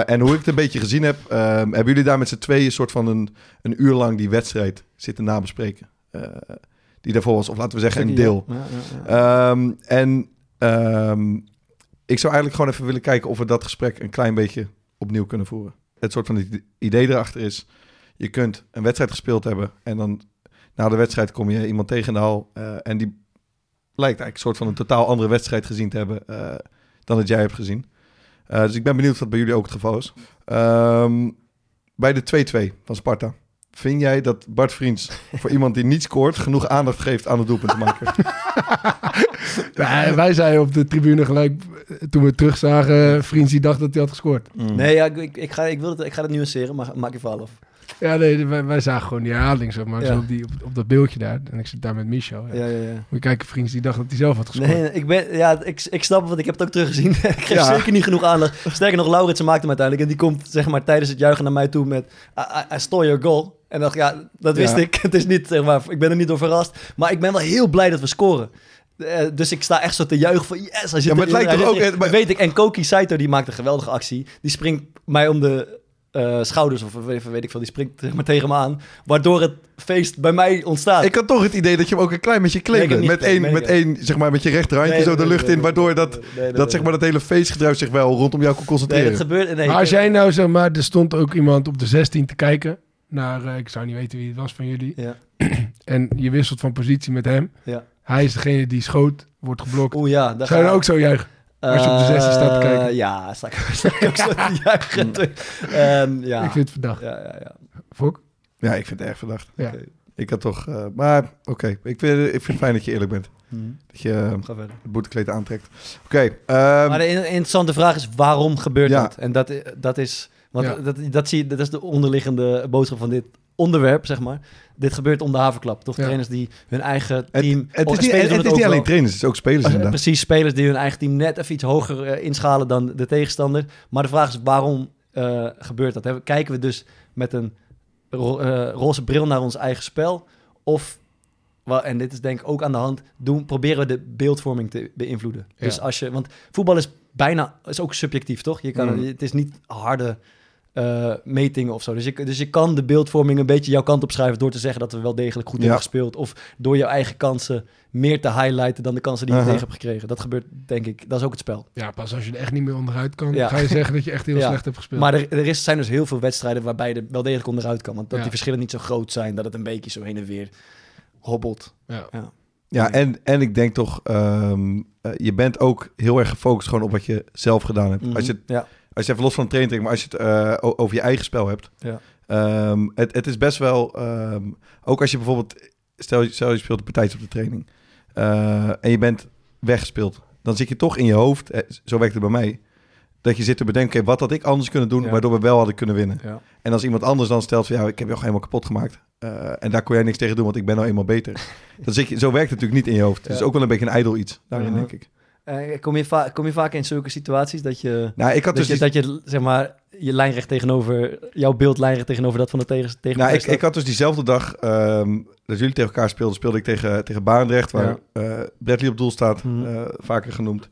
En hoe ik het een beetje gezien heb, ehm, hebben jullie daar met z'n tweeën een soort van een, een uur lang die wedstrijd zitten nabespreken. Die daarvoor was, of laten we zeggen, een deel. Ehm, en ehm, ik zou eigenlijk gewoon even willen kijken of we dat gesprek een klein beetje opnieuw kunnen voeren. Het soort van idee erachter is, je kunt een wedstrijd gespeeld hebben en dan na de wedstrijd kom je iemand tegen in de hal eh, en die lijkt eigenlijk een soort van een totaal andere wedstrijd gezien te hebben eh, dan dat jij hebt gezien. Eh, dus ik ben benieuwd of dat bij jullie ook het geval is. Ehm, bij de 2-2 van Sparta. Vind jij dat Bart Vriends voor iemand die niet scoort genoeg aandacht geeft aan het doelpunt te maken? Ja, wij zeiden op de tribune gelijk, eh, toen we terugzagen, Vriends die dacht dat hij had gescoord. Nee, ja, ik, ik, ga, ik, wil het, ik ga het nuanceren, maar maak je verhaal af. Ja, nee, wij, wij zagen gewoon die herhaling, zeg maar, Ja. zo op, die, op, op dat beeldje daar. En ik zit daar met Micho. Ja. Ja, ja, ja. Moet je kijken, Vriends die dacht dat hij zelf had gescoord. Nee, nee, ik, ben, ja, ik, ik snap het, want ik heb het ook teruggezien. ik geef Ja. zeker niet genoeg aandacht. Sterker nog, Lauritsen maakte hem uiteindelijk. En die komt zeg maar, tijdens het juichen naar mij toe met... I, I, I stole your goal. En dacht, ja, dat wist Ja. ik. Het is niet, zeg maar, ik ben er niet door verrast. Maar ik ben wel heel blij dat we scoren. Eh, dus ik sta echt zo te juichen van yes, hij zit Ja, maar het lijkt toch ook- maar- Dat weet ik. En Koki Saito, die maakt een geweldige actie. Die springt mij om de eh, schouders, of weet, weet ik veel. Die springt zeg maar, tegen me aan. Waardoor het feest bij mij ontstaat. Ik had toch het idee dat je hem ook een klein beetje claimde. met één, met één, zeg maar, met je rechterhandje Nee, zo de lucht nee, in. Waardoor dat, nee, nee, dat, nee. zeg maar, dat hele feestgedruis zich wel rondom jou kon Nee, concentreren. dat gebeurt... Nee, maar als jij nou, zeg maar, er stond ook iemand op de 16 te kijken naar, eh, ik zou niet weten wie het was van jullie. Ja, En je wisselt van positie met hem. ja. Hij is degene die schoot, wordt geblokt. Oeh ja, daar Zou je ook zo juichen? Als je op de 16 staat te kijken. Eh, Ja, sta ik, sta ik ook zo te juichen. Ehm, ja. Ik vind het verdacht. ja, ja, ja. Fok? Ja, ik vind het erg verdacht. Ja. Ik had toch... eh, maar oké, ik, vind, ik vind het fijn dat je eerlijk bent. Mhm. Dat je het boetekleed aantrekt. Oké, ehm, maar de in- interessante vraag is, waarom gebeurt Ja. dat? En dat, dat is... Want Ja. dat, dat, zie je, dat is de onderliggende boodschap van dit onderwerp, zeg maar. Dit gebeurt om de havenklap. Toch Ja. trainers die hun eigen het, team... het of is niet, het is niet alleen wel. trainers, het is ook spelers inderdaad. Precies, spelers die hun eigen team net even iets hoger eh, inschalen dan de tegenstander. Maar de vraag is, waarom eh, gebeurt dat? Hè? Kijken we dus met een ro- eh, roze bril naar ons eigen spel? Of, en dit is denk ik ook aan de hand, doen, proberen we de beeldvorming te beïnvloeden? Ja. Dus als je, want voetbal is bijna, is ook subjectief, toch? Je kan, Mm. Het is niet harde eh, metingen of zo. Dus je, dus je kan de beeldvorming een beetje jouw kant op schuiven door te zeggen dat we wel degelijk goed Ja. hebben gespeeld. Of door jouw eigen kansen meer te highlighten dan de kansen die je tegen hebt gekregen. Dat gebeurt, denk ik, dat is ook het spel. Ja, pas als je er echt niet meer onderuit kan, Ja. ga je zeggen dat je echt heel Ja. slecht hebt gespeeld. Maar er, er is, zijn dus heel veel wedstrijden waarbij je er wel degelijk onderuit kan. Want dat Ja. die verschillen niet zo groot zijn, dat het een beetje zo heen en weer hobbelt. ja. Ja, en, en ik denk toch, ehm, eh, je bent ook heel erg gefocust gewoon op wat je zelf gedaan hebt. Als je, het- Mhm. ja. Als je even los van de training maar als je het eh, over je eigen spel hebt. Ja. Ehm, het, het is best wel, ehm, ook als je bijvoorbeeld, stel, je- stel je speelt een partijtje op de training eh, en je bent weggespeeld. Dan zit je toch in je hoofd, eh, zo werkt het bij mij, dat je zit te bedenken, oké, wat had ik anders kunnen doen, Ja. waardoor we wel hadden kunnen winnen. Ja. En als iemand anders dan stelt van, ja, ik heb jou helemaal kapot gemaakt. en daar kon jij niks tegen doen, want ik ben nou eenmaal beter. dan zit je, zo werkt het natuurlijk niet in je hoofd. Het is ook wel een beetje een ijdel iets, daarin denk ik. Eh, kom, je va- kom je vaak in zulke situaties dat je, Nou, ik had dat, dus je, die- dat je zeg maar je lijnrecht tegenover jouw beeld lijnrecht tegenover dat van de tegen, tegen Nou, ik, ik had dus diezelfde dag ehm, dat jullie tegen elkaar speelden, speelde ik tegen, tegen Barendrecht, waar eh Bradley op doel staat, Mhm. eh, vaker genoemd.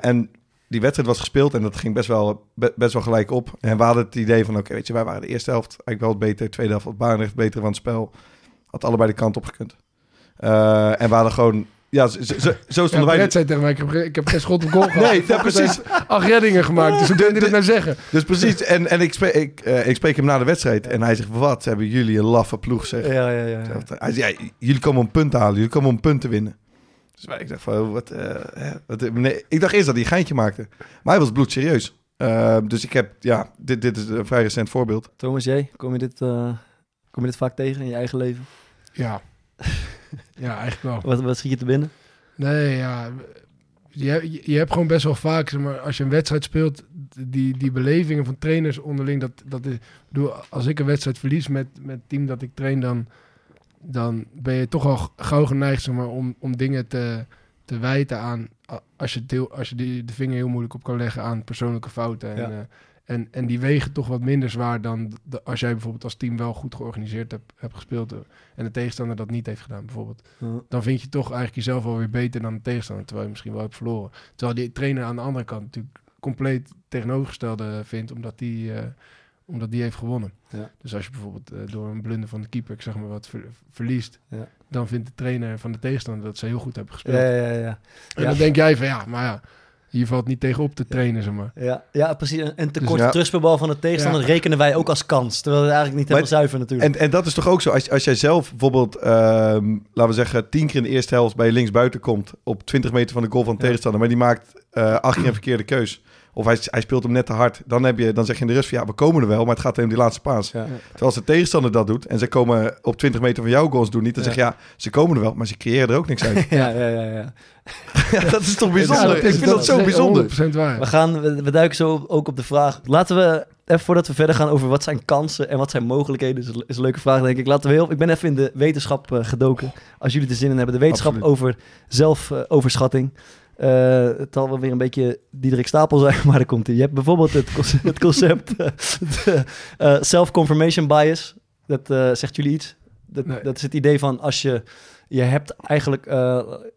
En die wedstrijd was gespeeld en dat ging best wel, be- best wel gelijk op. En we hadden het idee van, oké, weet je, wij waren de eerste helft eigenlijk wel beter, de tweede helft wat Barendrecht beter van het spel. Had allebei de kant op gekund. En we hadden gewoon, ja, zo, zo, zo Ja, stonden wij. Zei tegen mij, ik heb, ik heb geen schot op goal gehad. Nee, Ik ja, heb precies. Acht reddingen gemaakt, dus hoe kun je dit nou zeggen? Dus precies, en, en ik, spreek, ik, eh, ik spreek hem na de wedstrijd en hij zegt, wat hebben jullie een laffe ploeg, zeg. Ja, ja, ja. ja. Hij zei, ja, jullie komen om punten halen, jullie komen om punten winnen. Dus wij- ik dacht van, oh, wat, eh, hè, wat nee, ik dacht eerst dat hij een geintje maakte. Maar hij was bloedserieus. Uh, dus ik heb, ja, dit, dit is een vrij recent voorbeeld. Thomas J., kom je, dit, eh, kom je dit vaak tegen in je eigen leven? Ja. Ja, eigenlijk wel. Wat, wat schiet je te binnen? Nee, ja. Je, je, hebt gewoon best wel vaak, zeg maar, als je een wedstrijd speelt, die, die belevingen van trainers onderling, dat, dat is, bedoel, als ik een wedstrijd verlies met, met het team dat ik train, dan, dan ben je toch al gauw geneigd zeg maar, om, om dingen te, te wijten aan, als je, deel, als je die, de vinger heel moeilijk op kan leggen aan persoonlijke fouten. En, Ja. eh, en, en die wegen toch wat minder zwaar dan de- als jij bijvoorbeeld als team wel goed georganiseerd hebt, hebt gespeeld en de tegenstander dat niet heeft gedaan bijvoorbeeld dan vind je toch eigenlijk jezelf alweer beter dan de tegenstander, terwijl je misschien wel hebt verloren. Terwijl die trainer aan de andere kant natuurlijk compleet tegenovergestelde vindt, omdat die, eh, omdat die heeft gewonnen. Ja. Dus als je bijvoorbeeld eh, door een blunder van de keeper, ik zeg maar wat, ver- verliest, Ja. dan vindt de trainer van de tegenstander dat ze heel goed hebben gespeeld. Ja, ja, ja. En Ja. dan denk jij van ja, maar ja, hier valt niet tegen op te trainen, zeg maar. Ja, ja precies. Een- Een tekort Dus ja. terugspeelbal van de tegenstander Ja. rekenen wij ook als kans. Terwijl het eigenlijk niet Maar- helemaal zuiver natuurlijk. En, en dat is toch ook zo, als, als jij zelf bijvoorbeeld, ehm, laten we zeggen, tien keer in de eerste helft bij je linksbuiten komt, op 20 meter van de goal van de Ja. tegenstander, maar die maakt eh acht keer een verkeerde keus. Of hij, hij speelt hem net te hard. Dan, heb je, dan zeg je in de rust van, ja, we komen er wel, maar het gaat om die laatste paas. Ja. Terwijl als de tegenstander dat doet en ze komen op 20 meter van jouw goals doen niet, dan Ja. zeg je, ja, ze komen er wel, maar ze creëren er ook niks uit. Ja, ja, ja, ja. ja, dat is toch bijzonder? Ja, ik vind dat zo is bijzonder. 100% waar. We, gaan, we, we duiken zo ook op de vraag. Laten we, even voordat we verder gaan over wat zijn kansen en wat zijn mogelijkheden, is, is een leuke vraag denk ik. Laten we heel, ik ben even in de wetenschap eh, gedoken, als jullie er zin in hebben. De wetenschap Absoluut. over zelfoverschatting. Eh, het zal wel weer een beetje Diederik Stapel zijn, maar daar komt hij. Je hebt bijvoorbeeld het concept, het concept eh, eh, self-confirmation bias. Dat zegt jullie iets? Dat, Nee. dat is het idee van als je... Je hebt eigenlijk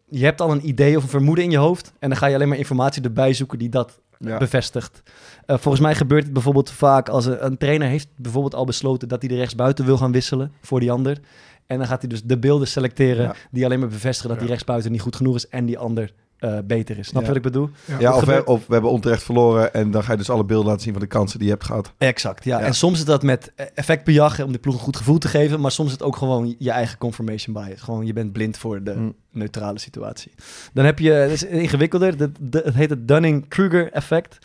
je hebt al een idee of een vermoeden in je hoofd. En dan ga je alleen maar informatie erbij zoeken die dat Ja. bevestigt. Volgens mij gebeurt het bijvoorbeeld vaak als een, een trainer heeft bijvoorbeeld al besloten dat hij de rechtsbuiten wil gaan wisselen voor die ander. En dan gaat hij dus de beelden selecteren Ja. die alleen maar bevestigen dat die rechtsbuiten niet goed genoeg is en die ander eh, beter is. Snap je Ja. wat ik bedoel? Ja, of we, of we hebben onterecht verloren en dan ga je dus alle beelden laten zien van de kansen die je hebt gehad. Exact, ja. Ja. En soms is dat met effectbejag om de ploeg een goed gevoel te geven, maar soms is het ook gewoon je eigen confirmation bias. Gewoon je bent blind voor de Mm. neutrale situatie. Dan heb je, het is ingewikkelder, de, de- het heet het Dunning-Kruger effect.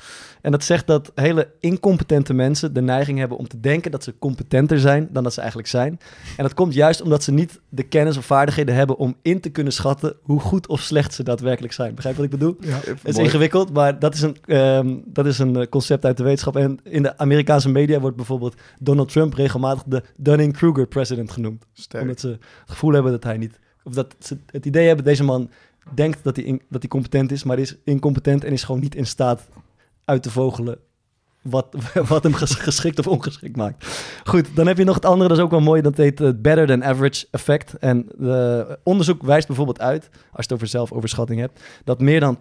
En dat zegt dat hele incompetente mensen de neiging hebben om te denken dat ze competenter zijn dan dat ze eigenlijk zijn. En dat komt juist omdat ze niet de kennis of vaardigheden hebben om in te kunnen schatten hoe goed of slecht ze daadwerkelijk zijn. Begrijp wat ik bedoel? Ja. Het is ingewikkeld, maar dat is, een, ehm, dat is een eh, concept uit de wetenschap. En in de Amerikaanse media wordt bijvoorbeeld Donald Trump regelmatig de Dunning-Kruger president genoemd. Sterk. Omdat ze het gevoel hebben dat hij niet... Of dat ze het idee hebben, deze man denkt dat hij, in- dat hij competent is, maar is incompetent en is gewoon niet in staat uit te vogelen wat, wat hem ges- geschikt of ongeschikt maakt. Goed, dan heb je nog het andere, dat is ook wel mooi, dat heet het better than average effect. En de onderzoek wijst bijvoorbeeld uit, als je het over zelfoverschatting hebt, dat meer dan 80%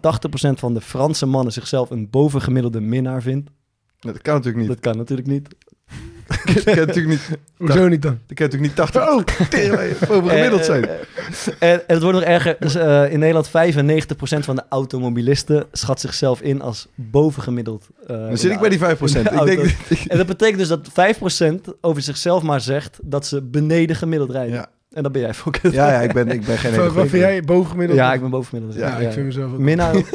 van de Franse mannen zichzelf een bovengemiddelde minnaar vindt. Dat kan natuurlijk niet. Dat kan natuurlijk niet. Kan natuurlijk niet, Hoezo niet dan? die kan natuurlijk niet 80 oh, boven gemiddeld Eh, zijn. eh, En, en het wordt nog erger. Dus, eh, in Nederland 95% van de automobilisten schat zichzelf in als bovengemiddeld. eh, Dan zit ik bij die 5%. in de Ik denk. En dat betekent dus dat 5% over zichzelf maar zegt dat ze beneden gemiddeld rijden. ja, En dat ben jij voor. ja, ja, ik ben, ik ben geen Wat, hele wat vind jij bovengemiddeld? Ja, ik ben bovengemiddeld. Ja, ik vind mezelf ook. Minna ook.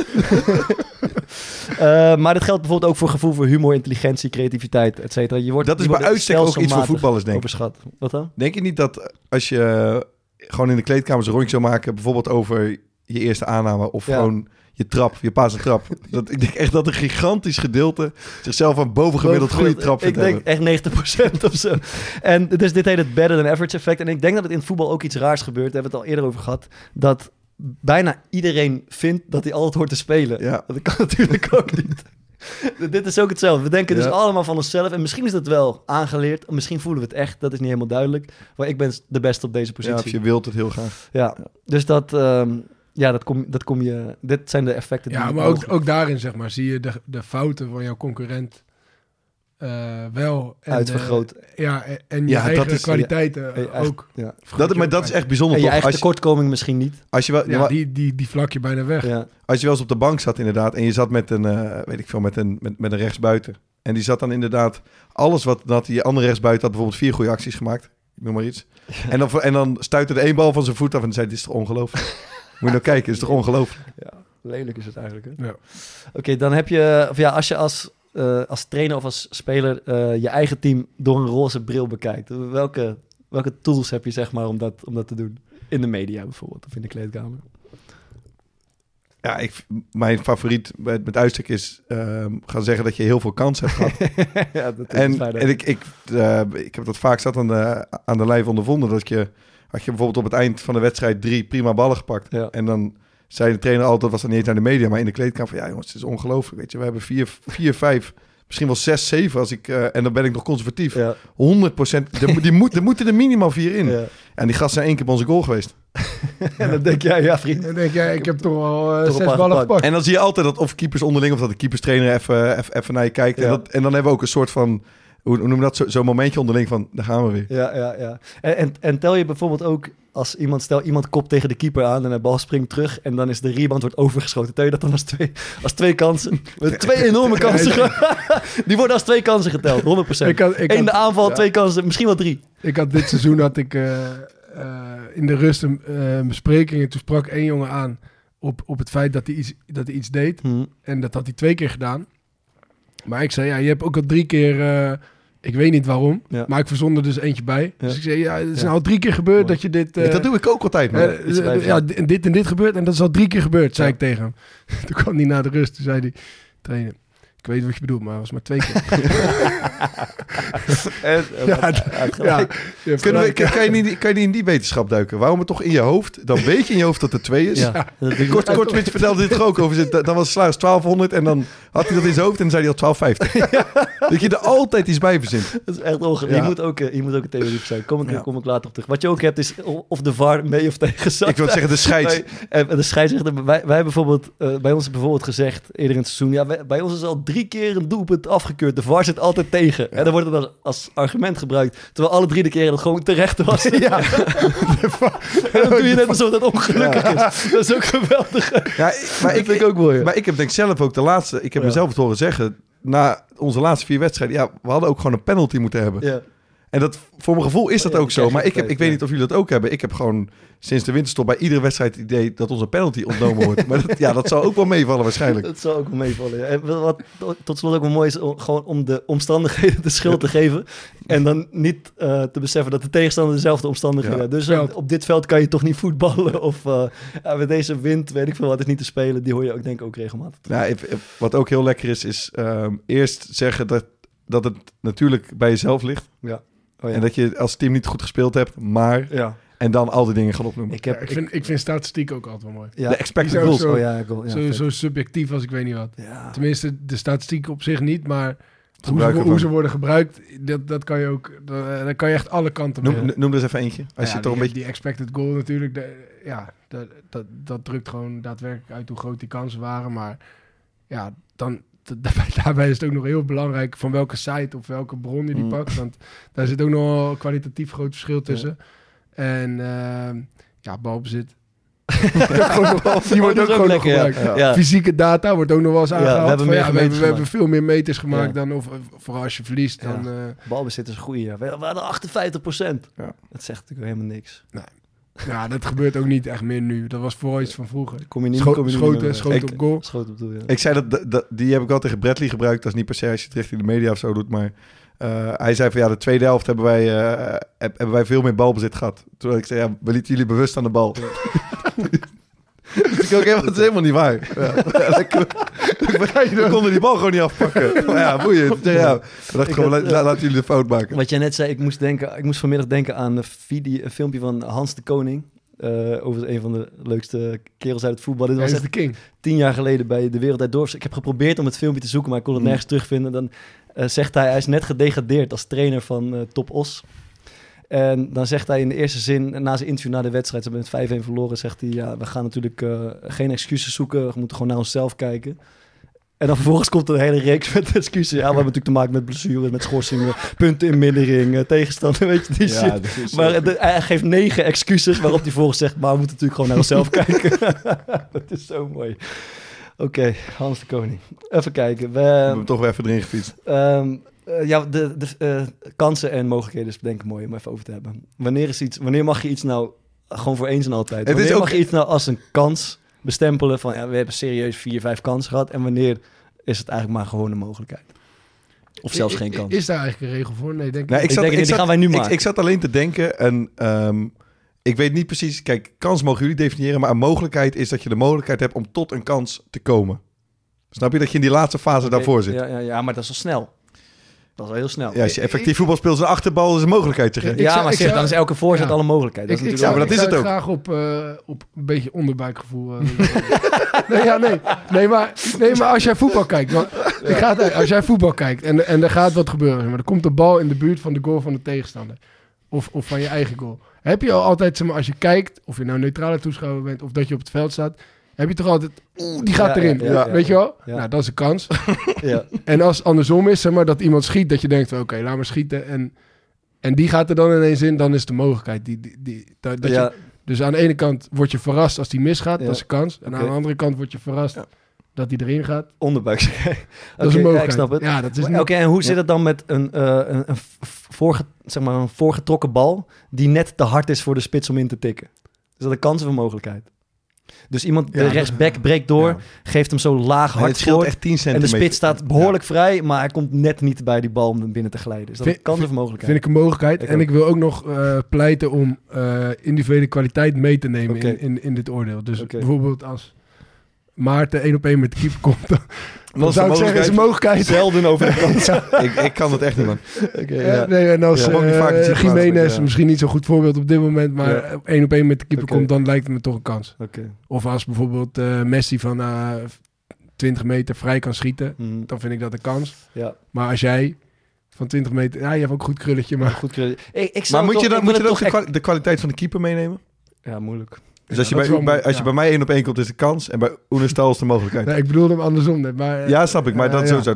Eh, maar dit geldt bijvoorbeeld ook voor gevoel voor humor, intelligentie, creativiteit, et cetera. Je wordt, Dat is je bij uitstek ook iets voor voetballers, denk ik. Overschat. Wat dan? Denk je niet dat als je gewoon in de kleedkamers een rondje zou maken, bijvoorbeeld over je eerste aanname of Ja. gewoon je trap, je paas en trap. dat, ik denk echt dat een gigantisch gedeelte zichzelf een bovengemiddeld goede trap Ik vindt denk hebben. echt 90% of zo. En dus dit heet het better than average effect. En ik denk dat het in het voetbal ook iets raars gebeurt. Daar hebben we het al eerder over gehad. Dat bijna iedereen vindt dat hij altijd hoort te spelen. Ja. Dat kan natuurlijk ook niet. Dit is ook hetzelfde. We denken Ja. dus allemaal van onszelf. En misschien is dat wel aangeleerd. Misschien voelen we het echt. Dat is niet helemaal duidelijk. Maar ik ben de beste op deze Ja, positie. of je wilt het heel graag. Ja, dus dat, ehm, ja, dat, kom, dat kom je. Dit zijn de effecten. Ja, die maar ook, ook daarin zeg maar, zie je de, de fouten van jouw concurrent eh, wel. En, Uitvergroot. eh, ja, en, en je Ja, dat eigen is- kwaliteiten ja, eh, ook. Ja. Dat, maar dat is echt bijzonder En je toch? eigen Als je, tekortkoming misschien niet. als, je wel, ja, die, die, die vlak je bijna weg. Ja. als je wel eens op de bank zat inderdaad en je zat met een, eh, weet ik veel, met een, met, met een rechtsbuiten. En die zat dan inderdaad, alles wat dat die andere rechtsbuiten had bijvoorbeeld vier goede acties gemaakt. Ik noem maar iets. En, dan, en dan stuitte de één bal van zijn voet af en zei, dit is toch ongelooflijk. Moet je nou kijken, is toch ongelooflijk. Lelijk is het eigenlijk. Hè? Ja. Oké, dan heb je, of ja, als je als, eh, als trainer of als speler eh, je eigen team door een roze bril bekijkt, welke, welke tools heb je zeg maar om dat, om dat te doen? In de media bijvoorbeeld, of in de kleedkamer. Ja, ik, mijn favoriet met, met uitstek is ehm, gaan zeggen dat je heel veel kans hebt gehad. ja, dat is En, en ik, ik, eh, ik heb dat vaak zat aan de, aan de lijf ondervonden. Dat je, had je bijvoorbeeld op het eind van de wedstrijd drie prima ballen gepakt. Ja. En dan zei de trainer altijd, was dan niet eens naar de media, maar in de kleedkamer van ja jongens, het is ongelooflijk. Weet je, we hebben vier, vier vijf, misschien wel zes, zeven als ik, eh, en dan ben ik nog conservatief. Ja, 100 procent, die moet, er moeten er minimaal vier in. ja. En die gasten zijn één keer bij onze goal geweest. En dan denk jij, ja vriend. Dan denk jij, ik heb toch al eh, Toch zes ballen gepakt. gepakt. En dan zie je altijd dat of keepers onderling, of dat de keeperstrainer even, even, even naar je kijkt. En, dat, en dan hebben we ook een soort van, hoe, hoe noem je dat, Zo- zo'n momentje onderling van, daar gaan we weer. Ja, ja, ja. En, en, en tel je bijvoorbeeld ook als iemand, stel iemand kopt tegen de keeper aan en de bal springt terug en dan is de rebound wordt overgeschoten. Tel je dat dan als twee, als twee kansen? Twee enorme kansen. Die worden als twee kansen geteld, 100%. Ik had, ik, Eén de aanval, ja. twee kansen, misschien wel drie. ik had dit seizoen had ik eh, eh, in de rust een eh, bespreking en toen sprak één jongen aan op, op het feit dat hij, iets, dat hij iets deed. En dat had hij twee keer gedaan. Maar ik zei, ja, je hebt ook al drie keer... eh, ik weet niet waarom, Ja. maar ik verzon er dus eentje bij. Ja. Dus ik zei, ja, het is nou al drie keer gebeurd Mooi. dat je dit... eh, dat doe ik ook altijd, man. iets eh, ja, di- dit en dit gebeurt en dat is al drie keer gebeurd, zei ik tegen hem. Toen kwam hij naar de rust, toen zei hij, trainer, ik weet wat je bedoelt, maar het was maar twee keer. En, Ja, ja, Kunnen we, kan, kan je niet, kan je niet in die wetenschap duiken? Waarom het toch in je hoofd? Dan weet je in je hoofd dat er twee is. Ja, je- Kort, Kortwit vertelde dit er ook over. Zit. Dan was het salaris 1200 en dan had hij dat in zijn hoofd en dan zei hij al 1250. Dat je er altijd iets bij verzint. Dat is echt ongelooflijk. Ja. Je, moet ook, eh, je moet ook een theorie zijn. Kom ik, Ja. kom ik later op terug. Wat je ook hebt is of de VAR mee of tegen zat. Ik wil zeggen, de scheids. Nee, en de scheidsrechter, wij, wij hebben bijvoorbeeld, eh, bij ons bijvoorbeeld gezegd eerder in het seizoen, ja, wij- bij ons is al drie keer een doelpunt afgekeurd. De VAR zit altijd tegen. En dan wordt het als, als argument gebruikt, terwijl alle drie de keren dat gewoon terecht was. Ja. en dan doe je net alsof dat ongelukkig is. Dat is ook geweldig. Ja, maar, ik, vind ik ook mooi. maar ik heb denk zelf ook de laatste... Ik heb mezelf het horen zeggen... Na onze laatste vier wedstrijden... Ja, we hadden ook gewoon een penalty moeten hebben. Ja. En dat, voor mijn gevoel is dat Ja, ook zo. Maar ik, heb, ik weet ja. niet of jullie dat ook hebben. Ik heb gewoon sinds de winterstop bij iedere wedstrijd het idee dat onze penalty ontnomen wordt. Maar dat, ja, dat zal ook wel meevallen waarschijnlijk. Dat zal ook wel meevallen. ja. En wat tot slot ook wel mooi is, om, gewoon om de omstandigheden de schuld te geven. En dan niet eh, te beseffen dat de tegenstander dezelfde omstandigheden Ja. heeft. Dus Veld. op, dit veld kan je toch niet voetballen. Of eh, ja, met deze wind, weet ik veel wat, is niet te spelen. Die hoor je ook denk ik ook regelmatig. Ja, wat ook heel lekker is, is ehm, eerst zeggen dat, dat het natuurlijk bij jezelf ligt. Oh, ja. En dat je als team niet goed gespeeld hebt, maar... ja. En dan al die dingen gaan opnoemen. Ik Ja, heb... ik, vind, ik vind statistiek ook altijd wel mooi. ja, de expected goals. zou oh ja, goal, ja, zo, zo subjectief als ik weet niet wat. ja. Tenminste, de statistiek op zich niet, maar hoe ze, hoe worden gebruikt, dat, dat kan je ook, dat, daar kan je echt alle kanten mee. Noem, noem er eens even eentje. Als Ja, je toch die, een beetje... die expected goal natuurlijk, de- ja, dat, dat, dat drukt gewoon daadwerkelijk uit hoe groot die kansen waren. Maar ja, dan, daarbij, daarbij is het ook nog heel belangrijk van welke site of welke bron je die Mm. pakt. Want daar zit ook nog kwalitatief groot verschil tussen. En ehm, ja, balbezit. die wordt ook gewoon nog lekker, ja. gebruikt. Ja. Fysieke data wordt ook nog wel eens we aangehaald. hebben Van, meer ja, we, hebben, we hebben veel meer meters gemaakt Ja. dan, of vooral als je verliest, Ja. dan... eh, Balbezit is een goeie. Ja. We we hadden 58 procent. Ja. Dat zegt natuurlijk helemaal niks. Ja, dat gebeurt ook niet echt meer nu. Dat was vooral iets van vroeger. Kom je niet, Scho- kom je niet schoten, meer- schoten Ik- op goal. Schoot op doel, ja. Ik zei dat, dat, die heb ik wel tegen Bradley gebruikt. Dat is niet per se als je het richting de media of zo doet. Maar eh, hij zei van ja, de tweede helft hebben wij, eh, heb- hebben wij veel meer balbezit gehad. Terwijl ik zei, ja, we lieten jullie bewust aan de bal. Dus ik ook dat is helemaal niet waar. Ja. We konden die bal gewoon niet afpakken. Maar ja, boeiend. Ja, ja. We dachten Ik gewoon, had, la- la- laten jullie de fout maken. Wat jij net zei, ik moest, denken, ik moest vanmiddag denken aan een, video, een filmpje van Hans de Koning. eh, over een van de leukste kerels uit het voetbal. Dit was echt de king. tien jaar geleden bij De Wereld uit Dorps. Ik heb geprobeerd om het filmpje te zoeken, maar ik kon het Mm. nergens terugvinden. Dan eh, zegt hij, hij is net gedegradeerd als trainer van eh, Top Os. En dan zegt hij in de eerste zin, na zijn interview na de wedstrijd, ze hebben met 5-1 verloren, zegt hij, ja, we gaan natuurlijk eh, geen excuses zoeken, we moeten gewoon naar onszelf kijken. En dan vervolgens komt er een hele reeks met excuses. Ja, we hebben natuurlijk te maken met blessures, met schorsingen, punten in mindering, eh, tegenstander, weet je, die shit. is, Maar eh, de- hij geeft negen excuses waarop hij volgens zegt... maar we moeten natuurlijk gewoon naar onszelf kijken. dat is zo mooi. Oké, Hans de Koning. Even kijken. we hebben We, hem toch weer even erin gefietst. ehm, eh, ja, de, de kansen en mogelijkheden is denk ik mooi om even over te hebben. Wanneer, is iets, wanneer mag je iets nou gewoon voor eens en altijd... Het is wanneer ook- mag je iets nou als een kans bestempelen van... ja, we hebben serieus vier, vijf kansen gehad... en wanneer is het eigenlijk maar gewoon een mogelijkheid? Of zelfs geen I- kans. Is daar eigenlijk een regel voor? Nee, denk ik. Ik denk niet, die gaan wij nu ik, maken. ik zat alleen te denken en ehm, ik weet niet precies... Kijk, kans mogen jullie definiëren, maar een mogelijkheid is dat je de mogelijkheid hebt om tot een kans te komen. Snap je dat je in die laatste fase Oké, daarvoor zit? Ja. Ja, ja, ja, maar dat is al snel. Dat is wel heel snel. als je effectief voetbal speelt, is een achterbal is een mogelijkheid, je. Ik ja, zou- maar zeg, zou- dan is elke voorzet Ja. al een mogelijkheid. Dat Ik, is ik zou, Ja, maar dat ik is het ook. graag op, eh, op een beetje onderbuikgevoel. eh, nee, ja, nee. Nee, maar, nee, maar als jij voetbal kijkt. Want, ik ga het uit. als jij voetbal kijkt en, en er gaat wat gebeuren. Maar er komt de bal in de buurt van de goal van de tegenstander. Of, of van je eigen goal. Heb je al altijd, zeg maar, als je kijkt, of je nou neutrale toeschouwer bent of dat je op het veld staat. Heb je toch altijd, oeh, die gaat erin. weet je wel? ja. Nou, dat is een kans. Ja. En als het andersom is, zeg maar, dat iemand schiet, dat je denkt, oké, laat maar schieten. En, en die gaat er dan ineens in, dan is de mogelijkheid. Die, die, die, dat, dat je, dus aan de ene kant word je verrast als die misgaat, dat is een kans. En aan de andere kant word je verrast dat die erin gaat. onderbuik. Dat is een ja, ik snap het. Ja, dat is niet... Oké, en hoe zit het dan met een, eh, een, een, voorge, zeg maar een voorgetrokken bal die net te hard is voor de spits om in te tikken? Is dat een kans of een mogelijkheid? Dus iemand, de rechtsback breekt door, Ja. geeft hem zo laag Nee, hard voor. echt 10 En de spits staat behoorlijk vrij, maar hij komt net niet bij die bal om hem binnen te glijden. Is dat Vind- of een mogelijkheid? Vind ik een mogelijkheid. Ik en ook. ik wil ook nog eh, pleiten om eh, individuele kwaliteit mee te nemen in, in, in dit oordeel. Dus bijvoorbeeld als Maarten één op één met de keeper komt, dan, zou ik zeggen, is een mogelijkheid. Zelden over de kant. ik, ik kan het echt niet, man. Oké, Ja, ja. nee, en als Ja. eh, Jiménez, misschien niet zo'n goed voorbeeld op dit moment, maar Ja. één op één met de keeper komt, dan lijkt het me toch een kans. Oké. Of als bijvoorbeeld eh, Messi van eh 20 meter vrij kan schieten, Mhm. dan vind ik dat een kans. Ja, Maar als jij van 20 meter, ja, je hebt ook een goed krulletje, maar goed. Ik, ik Maar moet toch- je dan, moet je dan ook de, toch kwa- de kwaliteit van de keeper meenemen? Ja, moeilijk. Dus als, je bij, wel bij, mooi, als je bij mij één op één komt, is de kans. En bij Oenestal is de mogelijkheid. nee, ik bedoelde hem andersom net. Maar, eh, Ja, snap ik. Maar eh, dat sowieso...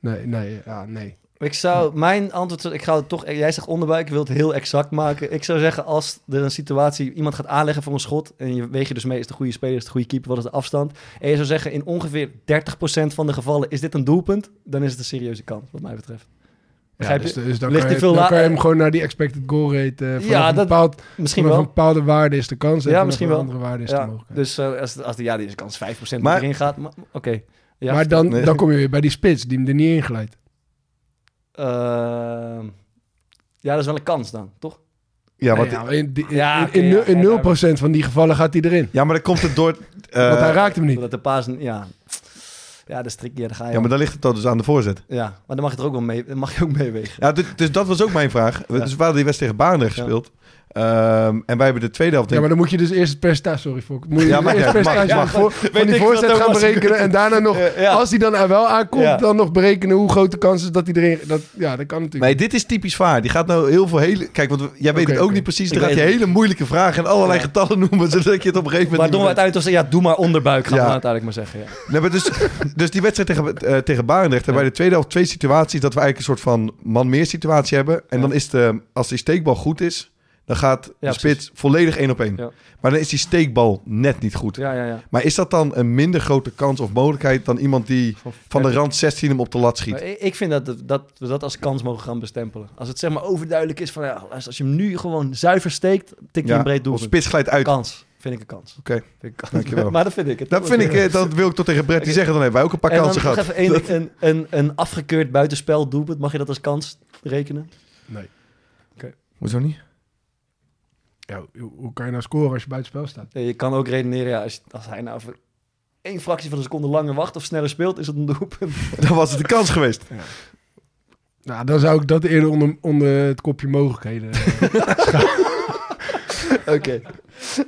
Nee, nee, ja, nee. Ik zou, mijn antwoord, ik ga het toch, jij zegt onderbuik, ik wil het heel exact maken. Ik zou zeggen, als er een situatie, iemand gaat aanleggen voor een schot, en je weeg je dus mee, is de goede speler, is de goede keeper, wat is de afstand? En je zou zeggen, in ongeveer 30% van de gevallen is dit een doelpunt, dan is het een serieuze kans, wat mij betreft. Ja, dus, dus dan, Ligt kan je, die veel dan la- kan je hem gewoon naar die expected goal rate. eh Ja, een, bepaald, Misschien wel. een bepaalde waarde is de kans. En Ja, misschien een wel. andere waarde is de Ja, mogelijkheid. dus eh, als, als de, ja, deze kans 5% Maar- erin gaat, maar- oké. Ja, maar dan, Nee. dan kom je weer bij die spits, die hem er niet in glijdt. Ehm, ja, dat is wel een kans dan, toch? Ja, want, ja, in, die- in, Ja, in, oké, in, ja, nul- in ja, 0% van die gevallen gaat hij erin. ja, maar dan komt het door... eh, Want hij raakt hem niet. Dat de paas, ja. Ja, dat daar ga je Ja, maar dan ligt het dan dus aan de voorzet. Ja, maar dan mag je er ook wel mee, dan mag je ook meewegen. Ja, dus, dus dat was ook mijn vraag. Dus we hadden die wedstrijd tegen Ja. gespeeld. Ehm, en wij hebben de tweede helft... Ja, maar dan moet je dus eerst het percentage... Sorry, Fok. Moet je Ja, mag eerst uit, mag, percentage mag. van, die voorzet gaan berekenen. En daarna nog, Ja. als hij dan er wel aankomt, Ja. dan nog berekenen hoe groot de kans is dat hij erin... Dat, ja, dat kan natuurlijk. Nee, dit is typisch vaar. Die gaat nou heel veel hele... Kijk, want we- jij weet het ook niet precies. Dan gaat weet hele moeilijke vragen en allerlei Ja. getallen noemen... zodat je het op een gegeven moment... Waardoor we niet meer- uiteindelijk ja, doe maar onderbuik, gaan Ja. we uiteindelijk maar zeggen. Ja. Nee, maar dus, dus die wedstrijd tegen, eh, tegen Barendrecht hebben wij de tweede helft twee situaties... dat we eigenlijk een soort van man-meer situatie hebben. En Ja. dan is de, als die steekbal goed is... dan gaat de Ja, spits volledig één op één. Ja. Maar dan is die steekbal net niet goed. Ja, ja, ja. Maar is dat dan een minder grote kans of mogelijkheid... dan iemand die van de rand 16 hem op de lat schiet? Maar ik, vind dat, dat we dat als kans mogen gaan bestempelen. Als het zeg maar overduidelijk is van, ja, als je hem nu gewoon zuiver steekt, tik je een breed of doel. spits glijdt uit. Kans, vind ik een kans. Oké. Dankjewel. maar dat vind ik het. dat vind ik... eh, Dat wil ik toch tegen Brett die zeggen. Dan hebben wij ook een paar en dan kansen nog gehad. even een, een, een, een afgekeurd buitenspel doelpunt. Mag je dat als kans rekenen? Nee. Hoezo niet? Ja, hoe, kan je nou scoren als je buitenspel staat? Ja, Je kan ook redeneren, ja, als, als hij nou voor één fractie van een seconde langer wacht of sneller speelt, is het een doelpunt. Dan was het de kans geweest. Nou, dan zou ik dat eerder onder, onder het kopje mogelijkheden... eh, Oké,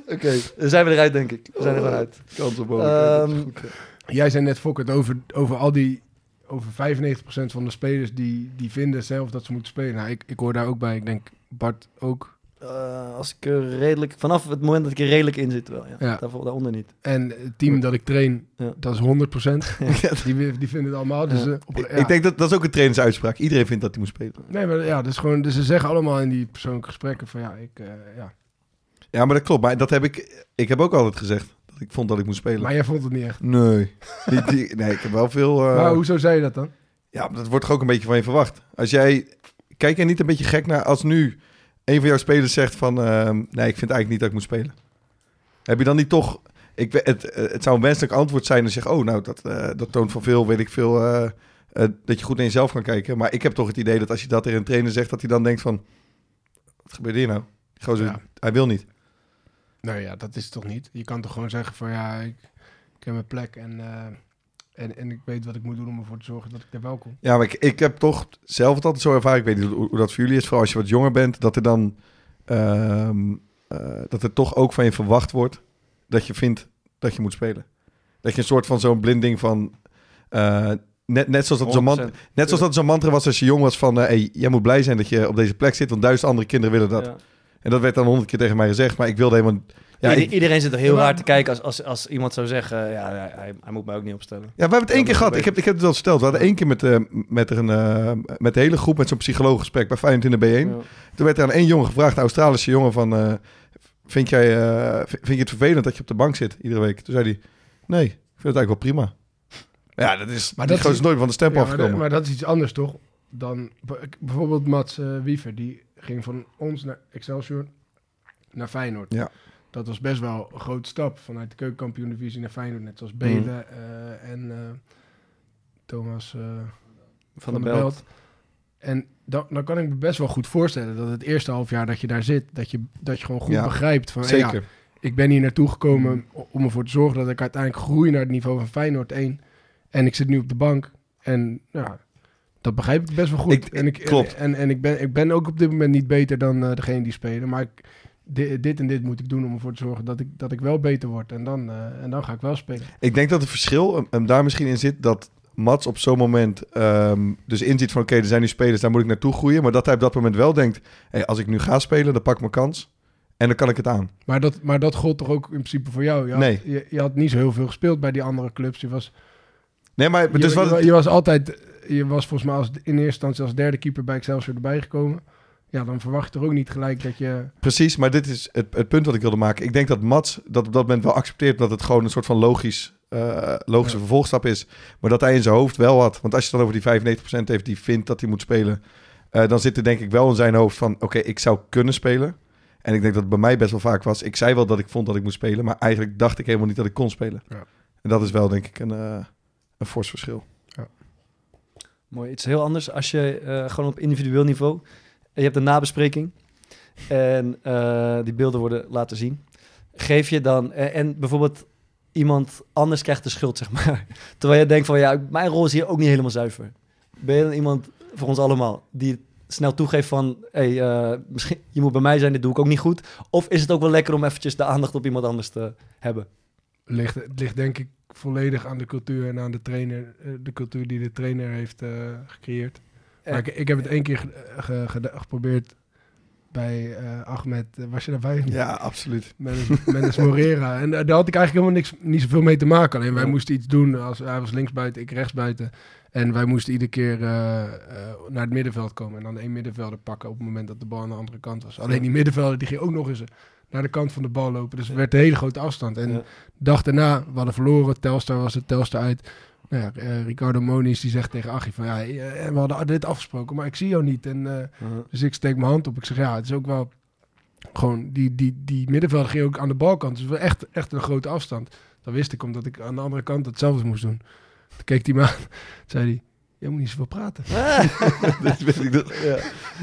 oké. Dan zijn we eruit, denk ik. We zijn er uit. Kans op Ehm, Jij zei net, Fokkert, over, over al die... Over 95% van de spelers die, die vinden zelf dat ze moeten spelen. Nou, ik, ik hoor daar ook bij. Ik denk Bart ook. Eh, als ik er redelijk... Vanaf het moment dat ik er redelijk in zit wel, ja. Ja. Daarvoor, daaronder niet. En het team dat ik train, Ja. dat is 100%. Die, die vinden het allemaal. Dus, Ja. eh, op, Ik- ja. Ik denk dat dat is ook een trainersuitspraak. Iedereen vindt dat hij moet spelen. Nee, maar ja, dat is gewoon... Dus ze zeggen allemaal in die persoonlijke gesprekken van ja, ik... eh, ja. Ja, maar dat klopt. Maar dat heb ik... Ik heb ook altijd gezegd dat ik vond dat ik moest spelen. Maar jij vond het niet echt. Nee. Die- die- nee, ik heb wel veel... eh, Maar hoezo zei je dat dan? Ja, maar dat wordt toch ook een beetje van je verwacht. Als jij... Kijk jij niet een beetje gek naar als nu een van jouw spelers zegt van... ehm, nee, ik vind eigenlijk niet dat ik moet spelen. Heb je dan niet toch... Ik, het, eh, het zou een wenselijk antwoord zijn als je zegt... Oh, nou, dat, eh, dat toont van veel, weet ik veel... eh, dat je goed naar jezelf kan kijken. Maar ik heb toch het idee dat als je dat tegen een trainer zegt... dat hij dan denkt van... Wat gebeurt hier nou? Gewoon zo, Ja. Hij wil niet. Nou ja, dat is het toch niet. Je kan toch gewoon zeggen van ja, ik, ik heb mijn plek en, en, en ik weet wat ik moet doen om ervoor te zorgen dat ik er wel kom. Ja, maar ik, ik heb toch zelf het altijd zo ervaren. Ik weet niet hoe, hoe dat voor jullie is. Vooral als je wat jonger bent. Dat er dan... ehm, eh, dat er toch ook van je verwacht wordt... dat je vindt dat je moet spelen. Dat je een soort van zo'n blinding van... eh, net, net zoals dat zo'n man, 100%. net zoals dat zo'n mantra was als je jong was van... eh, hey, jij moet blij zijn dat je op deze plek zit... want duizend andere kinderen willen dat. Ja. En dat werd dan honderd keer tegen mij gezegd... maar ik wilde helemaal... Ja, ik- Iedereen zit er heel maar- raar te kijken als, als, als iemand zou zeggen... Ja, hij, hij, moet mij ook niet opstellen. Ja, we hebben het één keer gehad. Ik heb, ik heb het wel verteld. We hadden één keer met, eh, met, een, eh, met de hele groep... met zo'n psycholooggesprek bij Feyenoord in de B1. Ja. Toen werd er aan één jongen gevraagd, een Australische jongen, van... eh, vind, jij, eh, vind je het vervelend dat je op de bank zit iedere week? Toen zei hij, nee, ik vind het eigenlijk wel prima. Ja, dat is, Maar maar dat is nooit van de stempel Ja, maar, afgekomen. dat- maar dat is iets anders toch? Dan bijvoorbeeld Mats eh, Wiever, die ging van ons naar Excelsior naar Feyenoord. Ja. Dat was best wel een grote stap vanuit de keukenkampioen-divisie naar Feyenoord. Net zoals Mhm. Belen eh, en eh, Thomas... eh, Van, de Belt. En dan, dan kan ik me best wel goed voorstellen dat het eerste half jaar dat je daar zit, dat je, dat je gewoon goed Ja, begrijpt van hey, ja, Zeker. ik ben hier naartoe gekomen o- om ervoor te zorgen dat ik uiteindelijk groei naar het niveau van Feyenoord 1. En ik zit nu op de bank. En ja, dat begrijp ik best wel goed. Ik- en ik, klopt. En, en ik, ben, ik ben ook op dit moment niet beter dan degene die spelen. Maar ik, di- dit en dit moet ik doen om ervoor te zorgen dat ik, dat ik wel beter word. En dan, eh, en dan ga ik wel spelen. Ik denk dat het verschil hem- daar misschien in zit dat Mats op zo'n moment ehm, dus inziet van oké, er zijn nu spelers, daar moet ik naartoe groeien. Maar dat hij op dat moment wel denkt, hey, als ik nu ga spelen, dan pak ik mijn kans. En dan kan ik het aan. Maar dat, maar dat gold toch ook in principe voor jou? Je had, Nee. je, je had niet zo heel veel gespeeld bij die andere clubs. Je was, Nee, maar je, dus wat je, het- je was altijd... Je was volgens mij als, in eerste instantie als derde keeper bij Excelsior erbij gekomen. Ja, dan verwacht je toch ook niet gelijk dat je... Precies, maar dit is het, het punt wat ik wilde maken. Ik denk dat Mats dat op dat moment wel accepteert dat het gewoon een soort van logisch, eh, logische Ja. vervolgstap is. Maar dat hij in zijn hoofd wel had. Want als je het dan over die 95% heeft die vindt dat hij moet spelen, eh, dan zit er denk ik wel in zijn hoofd van oké, ik zou kunnen spelen. En ik denk dat het bij mij best wel vaak was. Ik zei wel dat ik vond dat ik moest spelen, maar eigenlijk dacht ik helemaal niet dat ik kon spelen. Ja. En dat is wel denk ik een, eh, een fors verschil. Mooi, iets heel anders. Als je eh, gewoon op individueel niveau... Je hebt een nabespreking. En eh, die beelden worden laten zien. Geef je dan... eh, en bijvoorbeeld iemand anders krijgt de schuld, zeg maar. Terwijl je denkt van... Ja, mijn rol is hier ook niet helemaal zuiver. Ben je dan iemand voor ons allemaal... die snel toegeeft van... Hey, eh, misschien, je moet bij mij zijn, dit doe ik ook niet goed. Of is het ook wel lekker om eventjes de aandacht op iemand anders te hebben? ligt, het ligt denk ik volledig aan de cultuur en aan de trainer. de cultuur die de trainer heeft gecreëerd. Maar ik, ik heb het één keer ge- ge- geda- geprobeerd bij eh, Ahmed. eh, was je daarbij? Ja, absoluut. Mendes, Morera. En eh, daar had ik eigenlijk helemaal niks, niet zoveel mee te maken. Alleen wij moesten iets doen. Als, hij was linksbuiten, ik rechtsbuiten. En wij moesten iedere keer naar het middenveld komen. En dan één middenvelder pakken op het moment dat de bal aan de andere kant was. Alleen die middenvelder die ging ook nog eens naar de kant van de bal lopen. Dus het werd een hele grote afstand. En de dag daarna, we hadden verloren. Telstar was het, Telstar uit. Nou ja, eh, Ricardo Moniz die zegt tegen Achie van... Ja, eh, we hadden dit afgesproken, maar ik zie jou niet. En, eh, dus ik steek mijn hand op. Ik zeg, ja, het is ook wel gewoon... Die, die, die middenvelder ging ook aan de balkant. Dus wel echt, echt een grote afstand. Dat wist ik, omdat ik aan de andere kant hetzelfde moest doen. Toen keek hij me aan. Zei hij, jij moet niet zoveel praten. dat weet ik nog. Ja.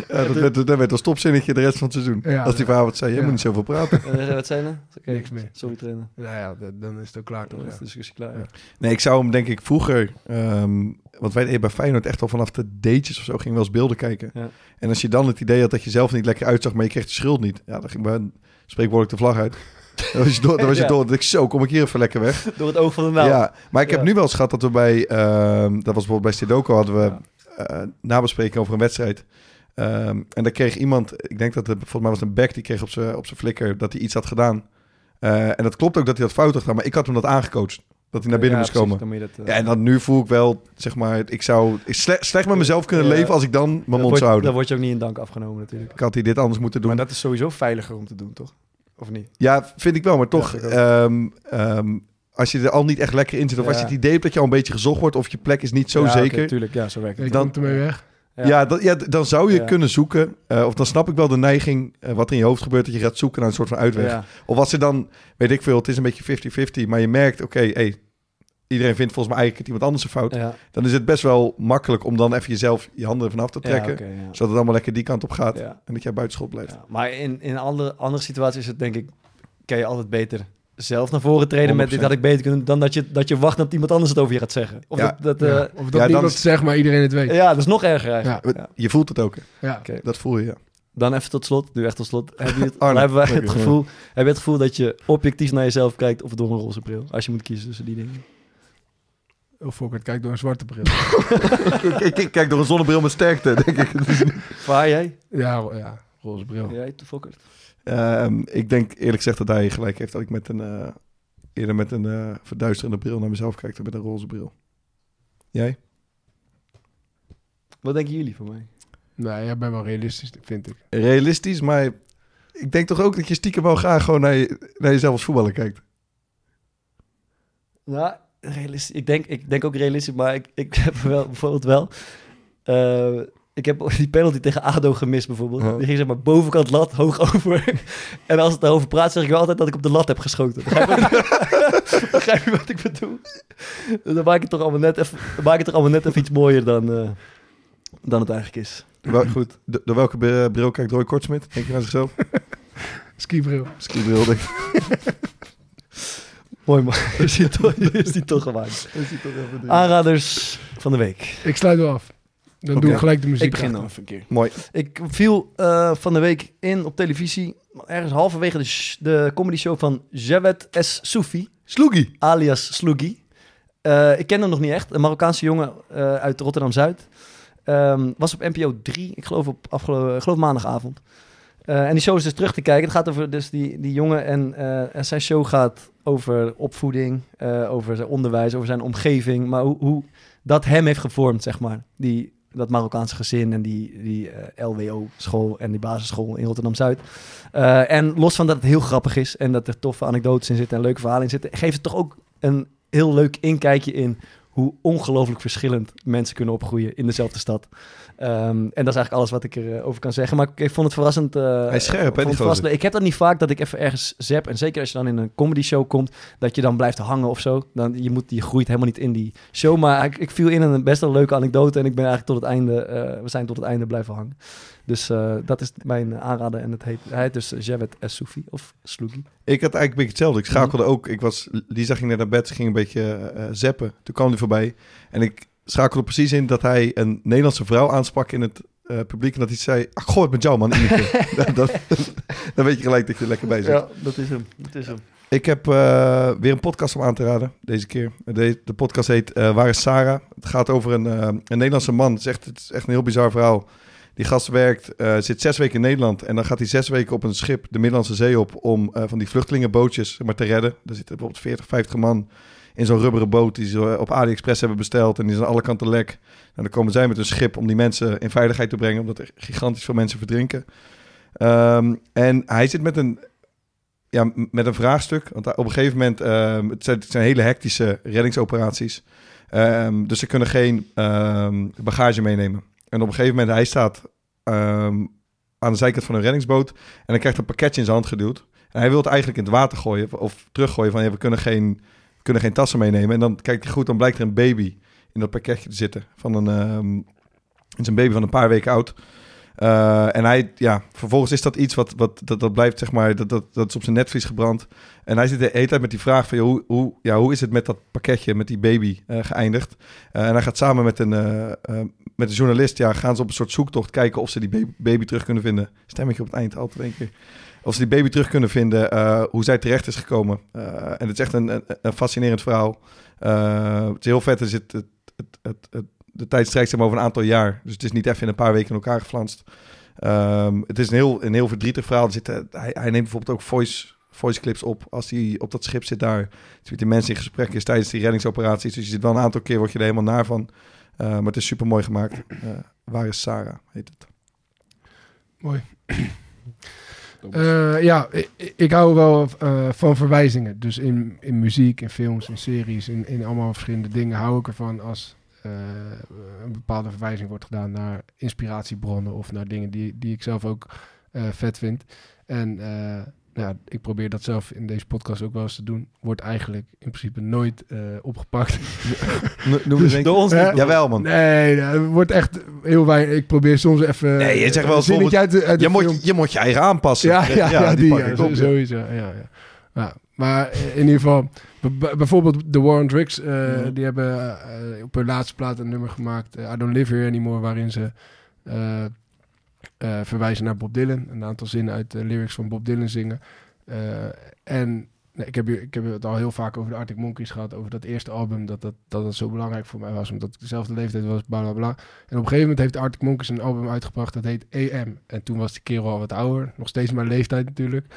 Ja, dat, werd, dat werd een stopzinnetje de rest van het seizoen. Ja, Als die ja. vanavond zei, je moet niet zoveel praten. Eh, wat zijn er? Oké, Niks meer. Sorry trainer. Nou ja, dan is het ook klaar toch? Dan is de discussie klaar. Nee, ik zou hem denk ik vroeger... ehm, want wij deden bij Feyenoord echt al vanaf de datejes of zo... gingen we wel eens beelden kijken. Ja. En als je dan het idee had dat je zelf niet lekker uitzag... maar je kreeg de schuld niet. Ja, dan ging bij spreekwoordelijk de vlag uit. Dan was je door. Dan was je Ja. door. Dan dacht ik, zo, kom ik hier even lekker weg. Door het oog van de naald. Ja, maar ik heb nu wel eens gehad dat we bij... ehm, dat was bijvoorbeeld bij Stedoco hadden we... eh nabespreking over een wedstrijd. Ehm, en daar kreeg iemand, ik denk dat het volgens mij was een back, die kreeg op zijn op zijn flikker dat hij iets had gedaan. Eh, en dat klopt ook dat hij dat fout had gedaan, maar ik had hem dat aangecoacht. Dat hij naar binnen Ja, moest precies, komen. dat, eh, Ja, en dan nu voel ik wel, zeg maar, ik zou sle- slecht met mezelf kunnen Ja. leven als ik dan mijn mond zou houden. Dan word je ook niet in dank afgenomen natuurlijk. Ik had hij dit anders moeten doen. Maar dat is sowieso veiliger om te doen, toch? Of niet? Ja, vind ik wel, maar toch, ehm, ehm, als je er al niet echt lekker in zit, of als je het idee hebt dat je al een beetje gezocht wordt, of je plek is niet zo ja, zeker. oké, tuurlijk, ja, zo werkt het. Dan- ermee weg. Ja, dat, ja, dan zou je Ja. kunnen zoeken. eh, of dan snap ik wel de neiging, eh, wat er in je hoofd gebeurt, dat je gaat zoeken naar een soort van uitweg. Ja. Of als er dan, weet ik veel, het is een beetje 50-50, maar je merkt, oké, hey, iedereen vindt volgens mij eigenlijk het iemand anders een fout. Ja. Dan is het best wel makkelijk om dan even jezelf je handen ervan af te trekken. Ja, oké, ja. Zodat het allemaal lekker die kant op gaat. Ja. En dat jij buitenschot blijft. Ja, maar in, in andere, andere situaties is het denk ik, kan je altijd beter zelf naar voren treden met dit 100%. had ik beter kunnen dan dat je, dat je wacht dat iemand anders het over je gaat zeggen. Of Ja. dat, dat, Ja. eh, Of dat ja, dan niemand is- zegt, maar iedereen het weet. ja, dat is nog erger eigenlijk. Ja. Ja. Je voelt het ook. Ja. Oké. Dat voel je, ja. Dan even tot slot, nu echt tot slot. Heb je het, Arne, hebben wij het gevoel, heb je het gevoel dat je objectief naar jezelf kijkt of door een roze bril? Als je moet kiezen tussen die dingen. Of Fokker, kijk door een zwarte bril. ik, ik kijk door een zonnebril met sterkte, denk ik. Waar jij? ja, ro- ja, roze bril. Jij, te Fokker? Ehm, ik denk eerlijk gezegd dat hij gelijk heeft dat ik met een, eh, eerder met een eh, verduisterende bril naar mezelf kijk dan met een roze bril. Jij? Wat denken jullie van mij? Nee, jij bent wel realistisch, vind ik. Realistisch, maar ik denk toch ook dat je stiekem wel graag gewoon naar, je, naar jezelf als voetballer kijkt. Nou, realistisch. Ik denk, ik denk ook realistisch, maar ik, ik heb wel bijvoorbeeld wel. eh, ik heb die penalty tegen ADO gemist bijvoorbeeld. Ja. Die ging zeg maar bovenkant lat, hoog over. en als het daarover praat, zeg ik wel altijd dat ik op de lat heb geschoten. Begrijp je, wat ik bedoel? Dus dan maak ik het toch allemaal net even, dan maak ik het toch allemaal net even iets mooier dan, eh, dan het eigenlijk is. Wel, goed. Do- door welke br- bril kijkt Roy Kortsmit? Denk je naar zichzelf? Skibril. Skibril, denk ik. Mooi man. Is die toch, is die toch gemaakt. Aanraders van de week. Ik sluit wel af. Dan Oké. doe ik gelijk de muziek. Ik begin dan even een keer. Mooi. Ik viel eh, van de week in op televisie, ergens halverwege de, sh- de comedy show van Jawed S. Soufi, Sloegie. alias Sloogie. Eh, ik ken hem nog niet echt, een Marokkaanse jongen eh, uit Rotterdam-Zuid. Ehm, was op NPO 3, ik geloof op afgelopen, ik geloof maandagavond. Eh, en die show is dus terug te kijken. Het gaat over dus die, die jongen en, eh, en zijn show gaat over opvoeding, eh, over zijn onderwijs, over zijn omgeving. Maar hoe, hoe dat hem heeft gevormd, zeg maar. Die, dat Marokkaanse gezin en die, die LWO-school en die basisschool in Rotterdam-Zuid. En los van dat het heel grappig is en dat er toffe anekdotes in zitten en leuke verhalen in zitten, geeft het toch ook een heel leuk inkijkje in hoe ongelooflijk verschillend mensen kunnen opgroeien in dezelfde stad. Ehm, en dat is eigenlijk alles wat ik erover over kan zeggen. Maar ik, ik vond het verrassend. eh, Hij is scherp, hè. Ik heb dat niet vaak dat ik even ergens zap. En zeker als je dan in een comedy show komt, dat je dan blijft hangen of zo. Dan, je, moet, je groeit helemaal niet in die show. Maar ik, ik viel in een best wel leuke anekdote. En ik ben eigenlijk tot het einde, eh, we zijn tot het einde blijven hangen. Dus eh, dat is mijn aanrader. En het heet, hij heet dus Jawed Soufi of Sloogie. Ik had eigenlijk een beetje hetzelfde. Ik schakelde ook. Ik was, Lisa ging net naar bed, ze ging een beetje eh, zappen. Toen kwam hij voorbij. En ik schakelde precies in dat hij een Nederlandse vrouw aansprak in het eh, publiek en dat hij zei... Ach, gooi het met jou, man. Ineke." dan, dan, weet je gelijk dat je er lekker bij zit. Ja, dat is hem. Dat is hem. Ik heb eh, weer een podcast om aan te raden, deze keer. De, de podcast heet eh, Waar is Sarah? Het gaat over een, eh, een Nederlandse man. Het is, echt, het is echt een heel bizar verhaal. Die gast werkt, eh, zit zes weken in Nederland... en dan gaat hij zes weken op een schip de Middellandse Zee op... om eh, van die vluchtelingenbootjes maar, te redden. Daar zitten bijvoorbeeld 40, 50 man in zo'n rubberen boot... die ze op AliExpress hebben besteld en die zijn aan alle kanten lek. En dan komen zij met een schip om die mensen in veiligheid te brengen... omdat er gigantisch veel mensen verdrinken. Ehm, en hij zit met een ja, met een vraagstuk. Want op een gegeven moment, ehm, het, zijn, het zijn hele hectische reddingsoperaties. Ehm, dus ze kunnen geen bagage meenemen. En op een gegeven moment, hij staat aan de zijkant van een reddingsboot. En dan krijgt een pakketje in zijn hand geduwd. En hij wil het eigenlijk in het water gooien of teruggooien van ja, we kunnen geen, kunnen geen tassen meenemen. En dan kijkt hij goed, dan blijkt er een baby in dat pakketje te zitten. Van een, ehm, het is een baby van een paar weken oud. Eh, en hij, ja, vervolgens is dat iets wat, wat dat, dat blijft, zeg maar, dat, dat, dat is op zijn netvlies gebrand. En hij zit de hele tijd met die vraag van, joh, hoe, hoe, ja, hoe is het met dat pakketje, met die baby eh, geëindigd? Eh, en hij gaat samen met een, met een journalist, ja, gaan ze op een soort zoektocht kijken of ze die baby, baby terug kunnen vinden. Stemmetje op het eind, altijd één keer. Of ze die baby terug kunnen vinden, eh, hoe zij terecht is gekomen. Eh, en het is echt een, een, fascinerend verhaal. Eh, het is heel vet, zit het, het, het, de tijd strijkt maar over een aantal jaar. Dus het is niet even in een paar weken in elkaar geflanst. Ehm, het is een heel, een heel verdrietig verhaal. Er zitten, hij, neemt bijvoorbeeld ook voice, voice clips op als hij op dat schip zit daar. Dus met die mensen in gesprek is tijdens die reddingsoperaties. Dus je zit wel een aantal keer, word je er helemaal naar van. Maar het is super mooi gemaakt. Waar is Sarah, heet het. Mooi. Eh, ja, ik, hou wel eh, van verwijzingen. Dus in, in muziek, in films, in series, in, in allemaal verschillende dingen hou ik ervan als eh, een bepaalde verwijzing wordt gedaan naar inspiratiebronnen of naar dingen die, die ik zelf ook vet vind. En ja, ik probeer dat zelf in deze podcast ook wel eens te doen. Wordt eigenlijk in principe nooit eh, opgepakt. Noem eens een door ons niet. Jawel, man. Nee, het wordt echt heel weinig. Ik probeer soms even. Nee, je zegt wel een eens uit de, uit de Je film. moet, je moet je eigen aanpassen. Ja, ja, ja, die, pak ja, op, sowieso. Ja, ja. Ja, maar eh, in ieder geval, bijvoorbeeld The War on Drugs, eh, Mhm. die hebben eh, op hun laatste plaat een nummer gemaakt, eh, I Don't Live Here Anymore, waarin ze eh, verwijzen naar Bob Dylan. Een aantal zinnen uit de lyrics van Bob Dylan zingen. Eh, en nee, ik, heb, ik heb het al heel vaak over de Arctic Monkeys gehad, over dat eerste album, dat dat, dat dat zo belangrijk voor mij was, omdat ik dezelfde leeftijd was, bla bla bla. En op een gegeven moment heeft Arctic Monkeys een album uitgebracht, dat heet AM. En toen was die kerel al wat ouder, nog steeds mijn leeftijd natuurlijk.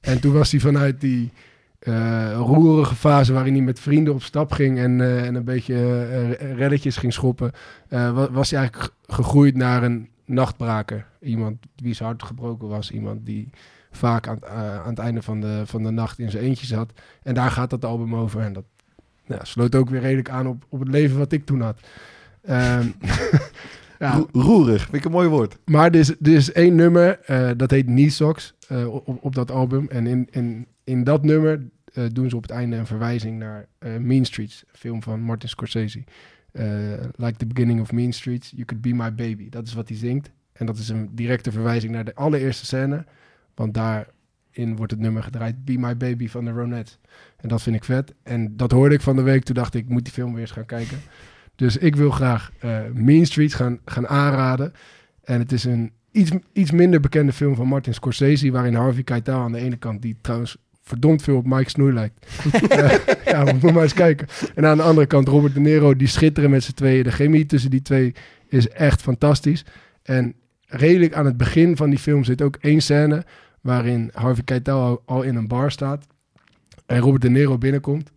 En toen was hij vanuit die eh, roerige fase waarin hij met vrienden op stap ging en, en een beetje reddetjes ging schoppen, wa- was hij eigenlijk gegroeid naar een nachtbraker. Iemand wie zijn hart gebroken was, iemand die vaak aan, het- eh, aan het einde van de, van de nacht in zijn eentje zat. En daar gaat dat album over. En dat sloot ook weer redelijk aan op, op het leven wat ik toen had. Ehm, ja, Ro- Roerig, vind ik een mooi woord. maar er is, er is één nummer, eh, dat heet Knee Socks, eh, op, op dat album. En in, in, in dat nummer doen ze op het einde een verwijzing naar Mean Streets, een film van Martin Scorsese. Eh, like the beginning of Mean Streets, you could be my baby. Dat is wat hij zingt. En dat is een directe verwijzing naar de allereerste scène. Want daarin wordt het nummer gedraaid, Be My Baby van de Ronettes. En dat vind ik vet. En dat hoorde ik van de week, toen dacht ik, ik moet die film weer eens gaan kijken. Dus ik wil graag eh, Mean Streets gaan, gaan aanraden. En het is een iets, iets minder bekende film van Martin Scorsese, waarin Harvey Keitel aan de ene kant, die trouwens verdomd veel op Mike Snoei lijkt. Eh, ja, moet maar eens kijken. En aan de andere kant Robert De Niro, die schitteren met z'n tweeën. De chemie tussen die twee is echt fantastisch. En redelijk aan het begin van die film zit ook één scène waarin Harvey Keitel al, in een bar staat en Robert De Niro binnenkomt.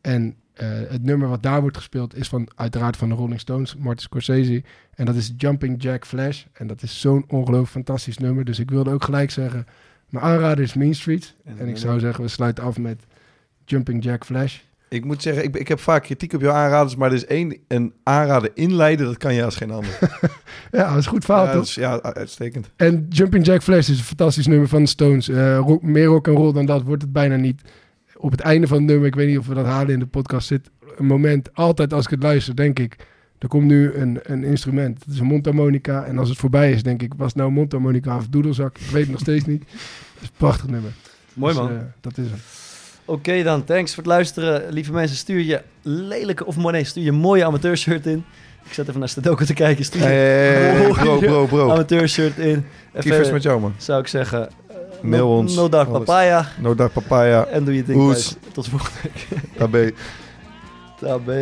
En eh, het nummer wat daar wordt gespeeld is van, uiteraard van de Rolling Stones, Martin Scorsese. En dat is Jumping Jack Flash. En dat is zo'n ongelooflijk fantastisch nummer. Dus ik wilde ook gelijk zeggen, mijn aanrader is Mean Street. En ik zou zeggen, we sluiten af met Jumping Jack Flash. Ik moet zeggen, ik, ik heb vaak kritiek op jouw aanraders, maar er is één een aanrader inleiden, dat kan je als geen ander. Ja, dat is goed verhaal, ja, toch? dus, ja, uitstekend. En Jumping Jack Flash is een fantastisch nummer van de Stones. Rock- meer rock en roll dan dat wordt het bijna niet. Op het einde van het nummer, ik weet niet of we dat halen in de podcast, zit een moment, altijd als ik het luister, denk ik, er komt nu een, een instrument. Het is een mondharmonica. En als het voorbij is, denk ik, was het nou mondharmonica of doedelzak? Ik weet het nog steeds niet. Het is een prachtig nummer. Mooi Dus, man. eh, dat is hem. Oké dan, thanks voor het luisteren. Lieve mensen, stuur je lelijke of nee, stuur je mooie amateurshirt in. Ik zet even naar Stedoco te kijken. Stuur hey, hey, bro, bro, bro. Amateur shirt in. Kievers met jou, man. zou ik zeggen, eh, Mail no, ons. No dark papaya. No Dark Papaya. En doe je ding. Tot volgende week. Daarbij. Tabé.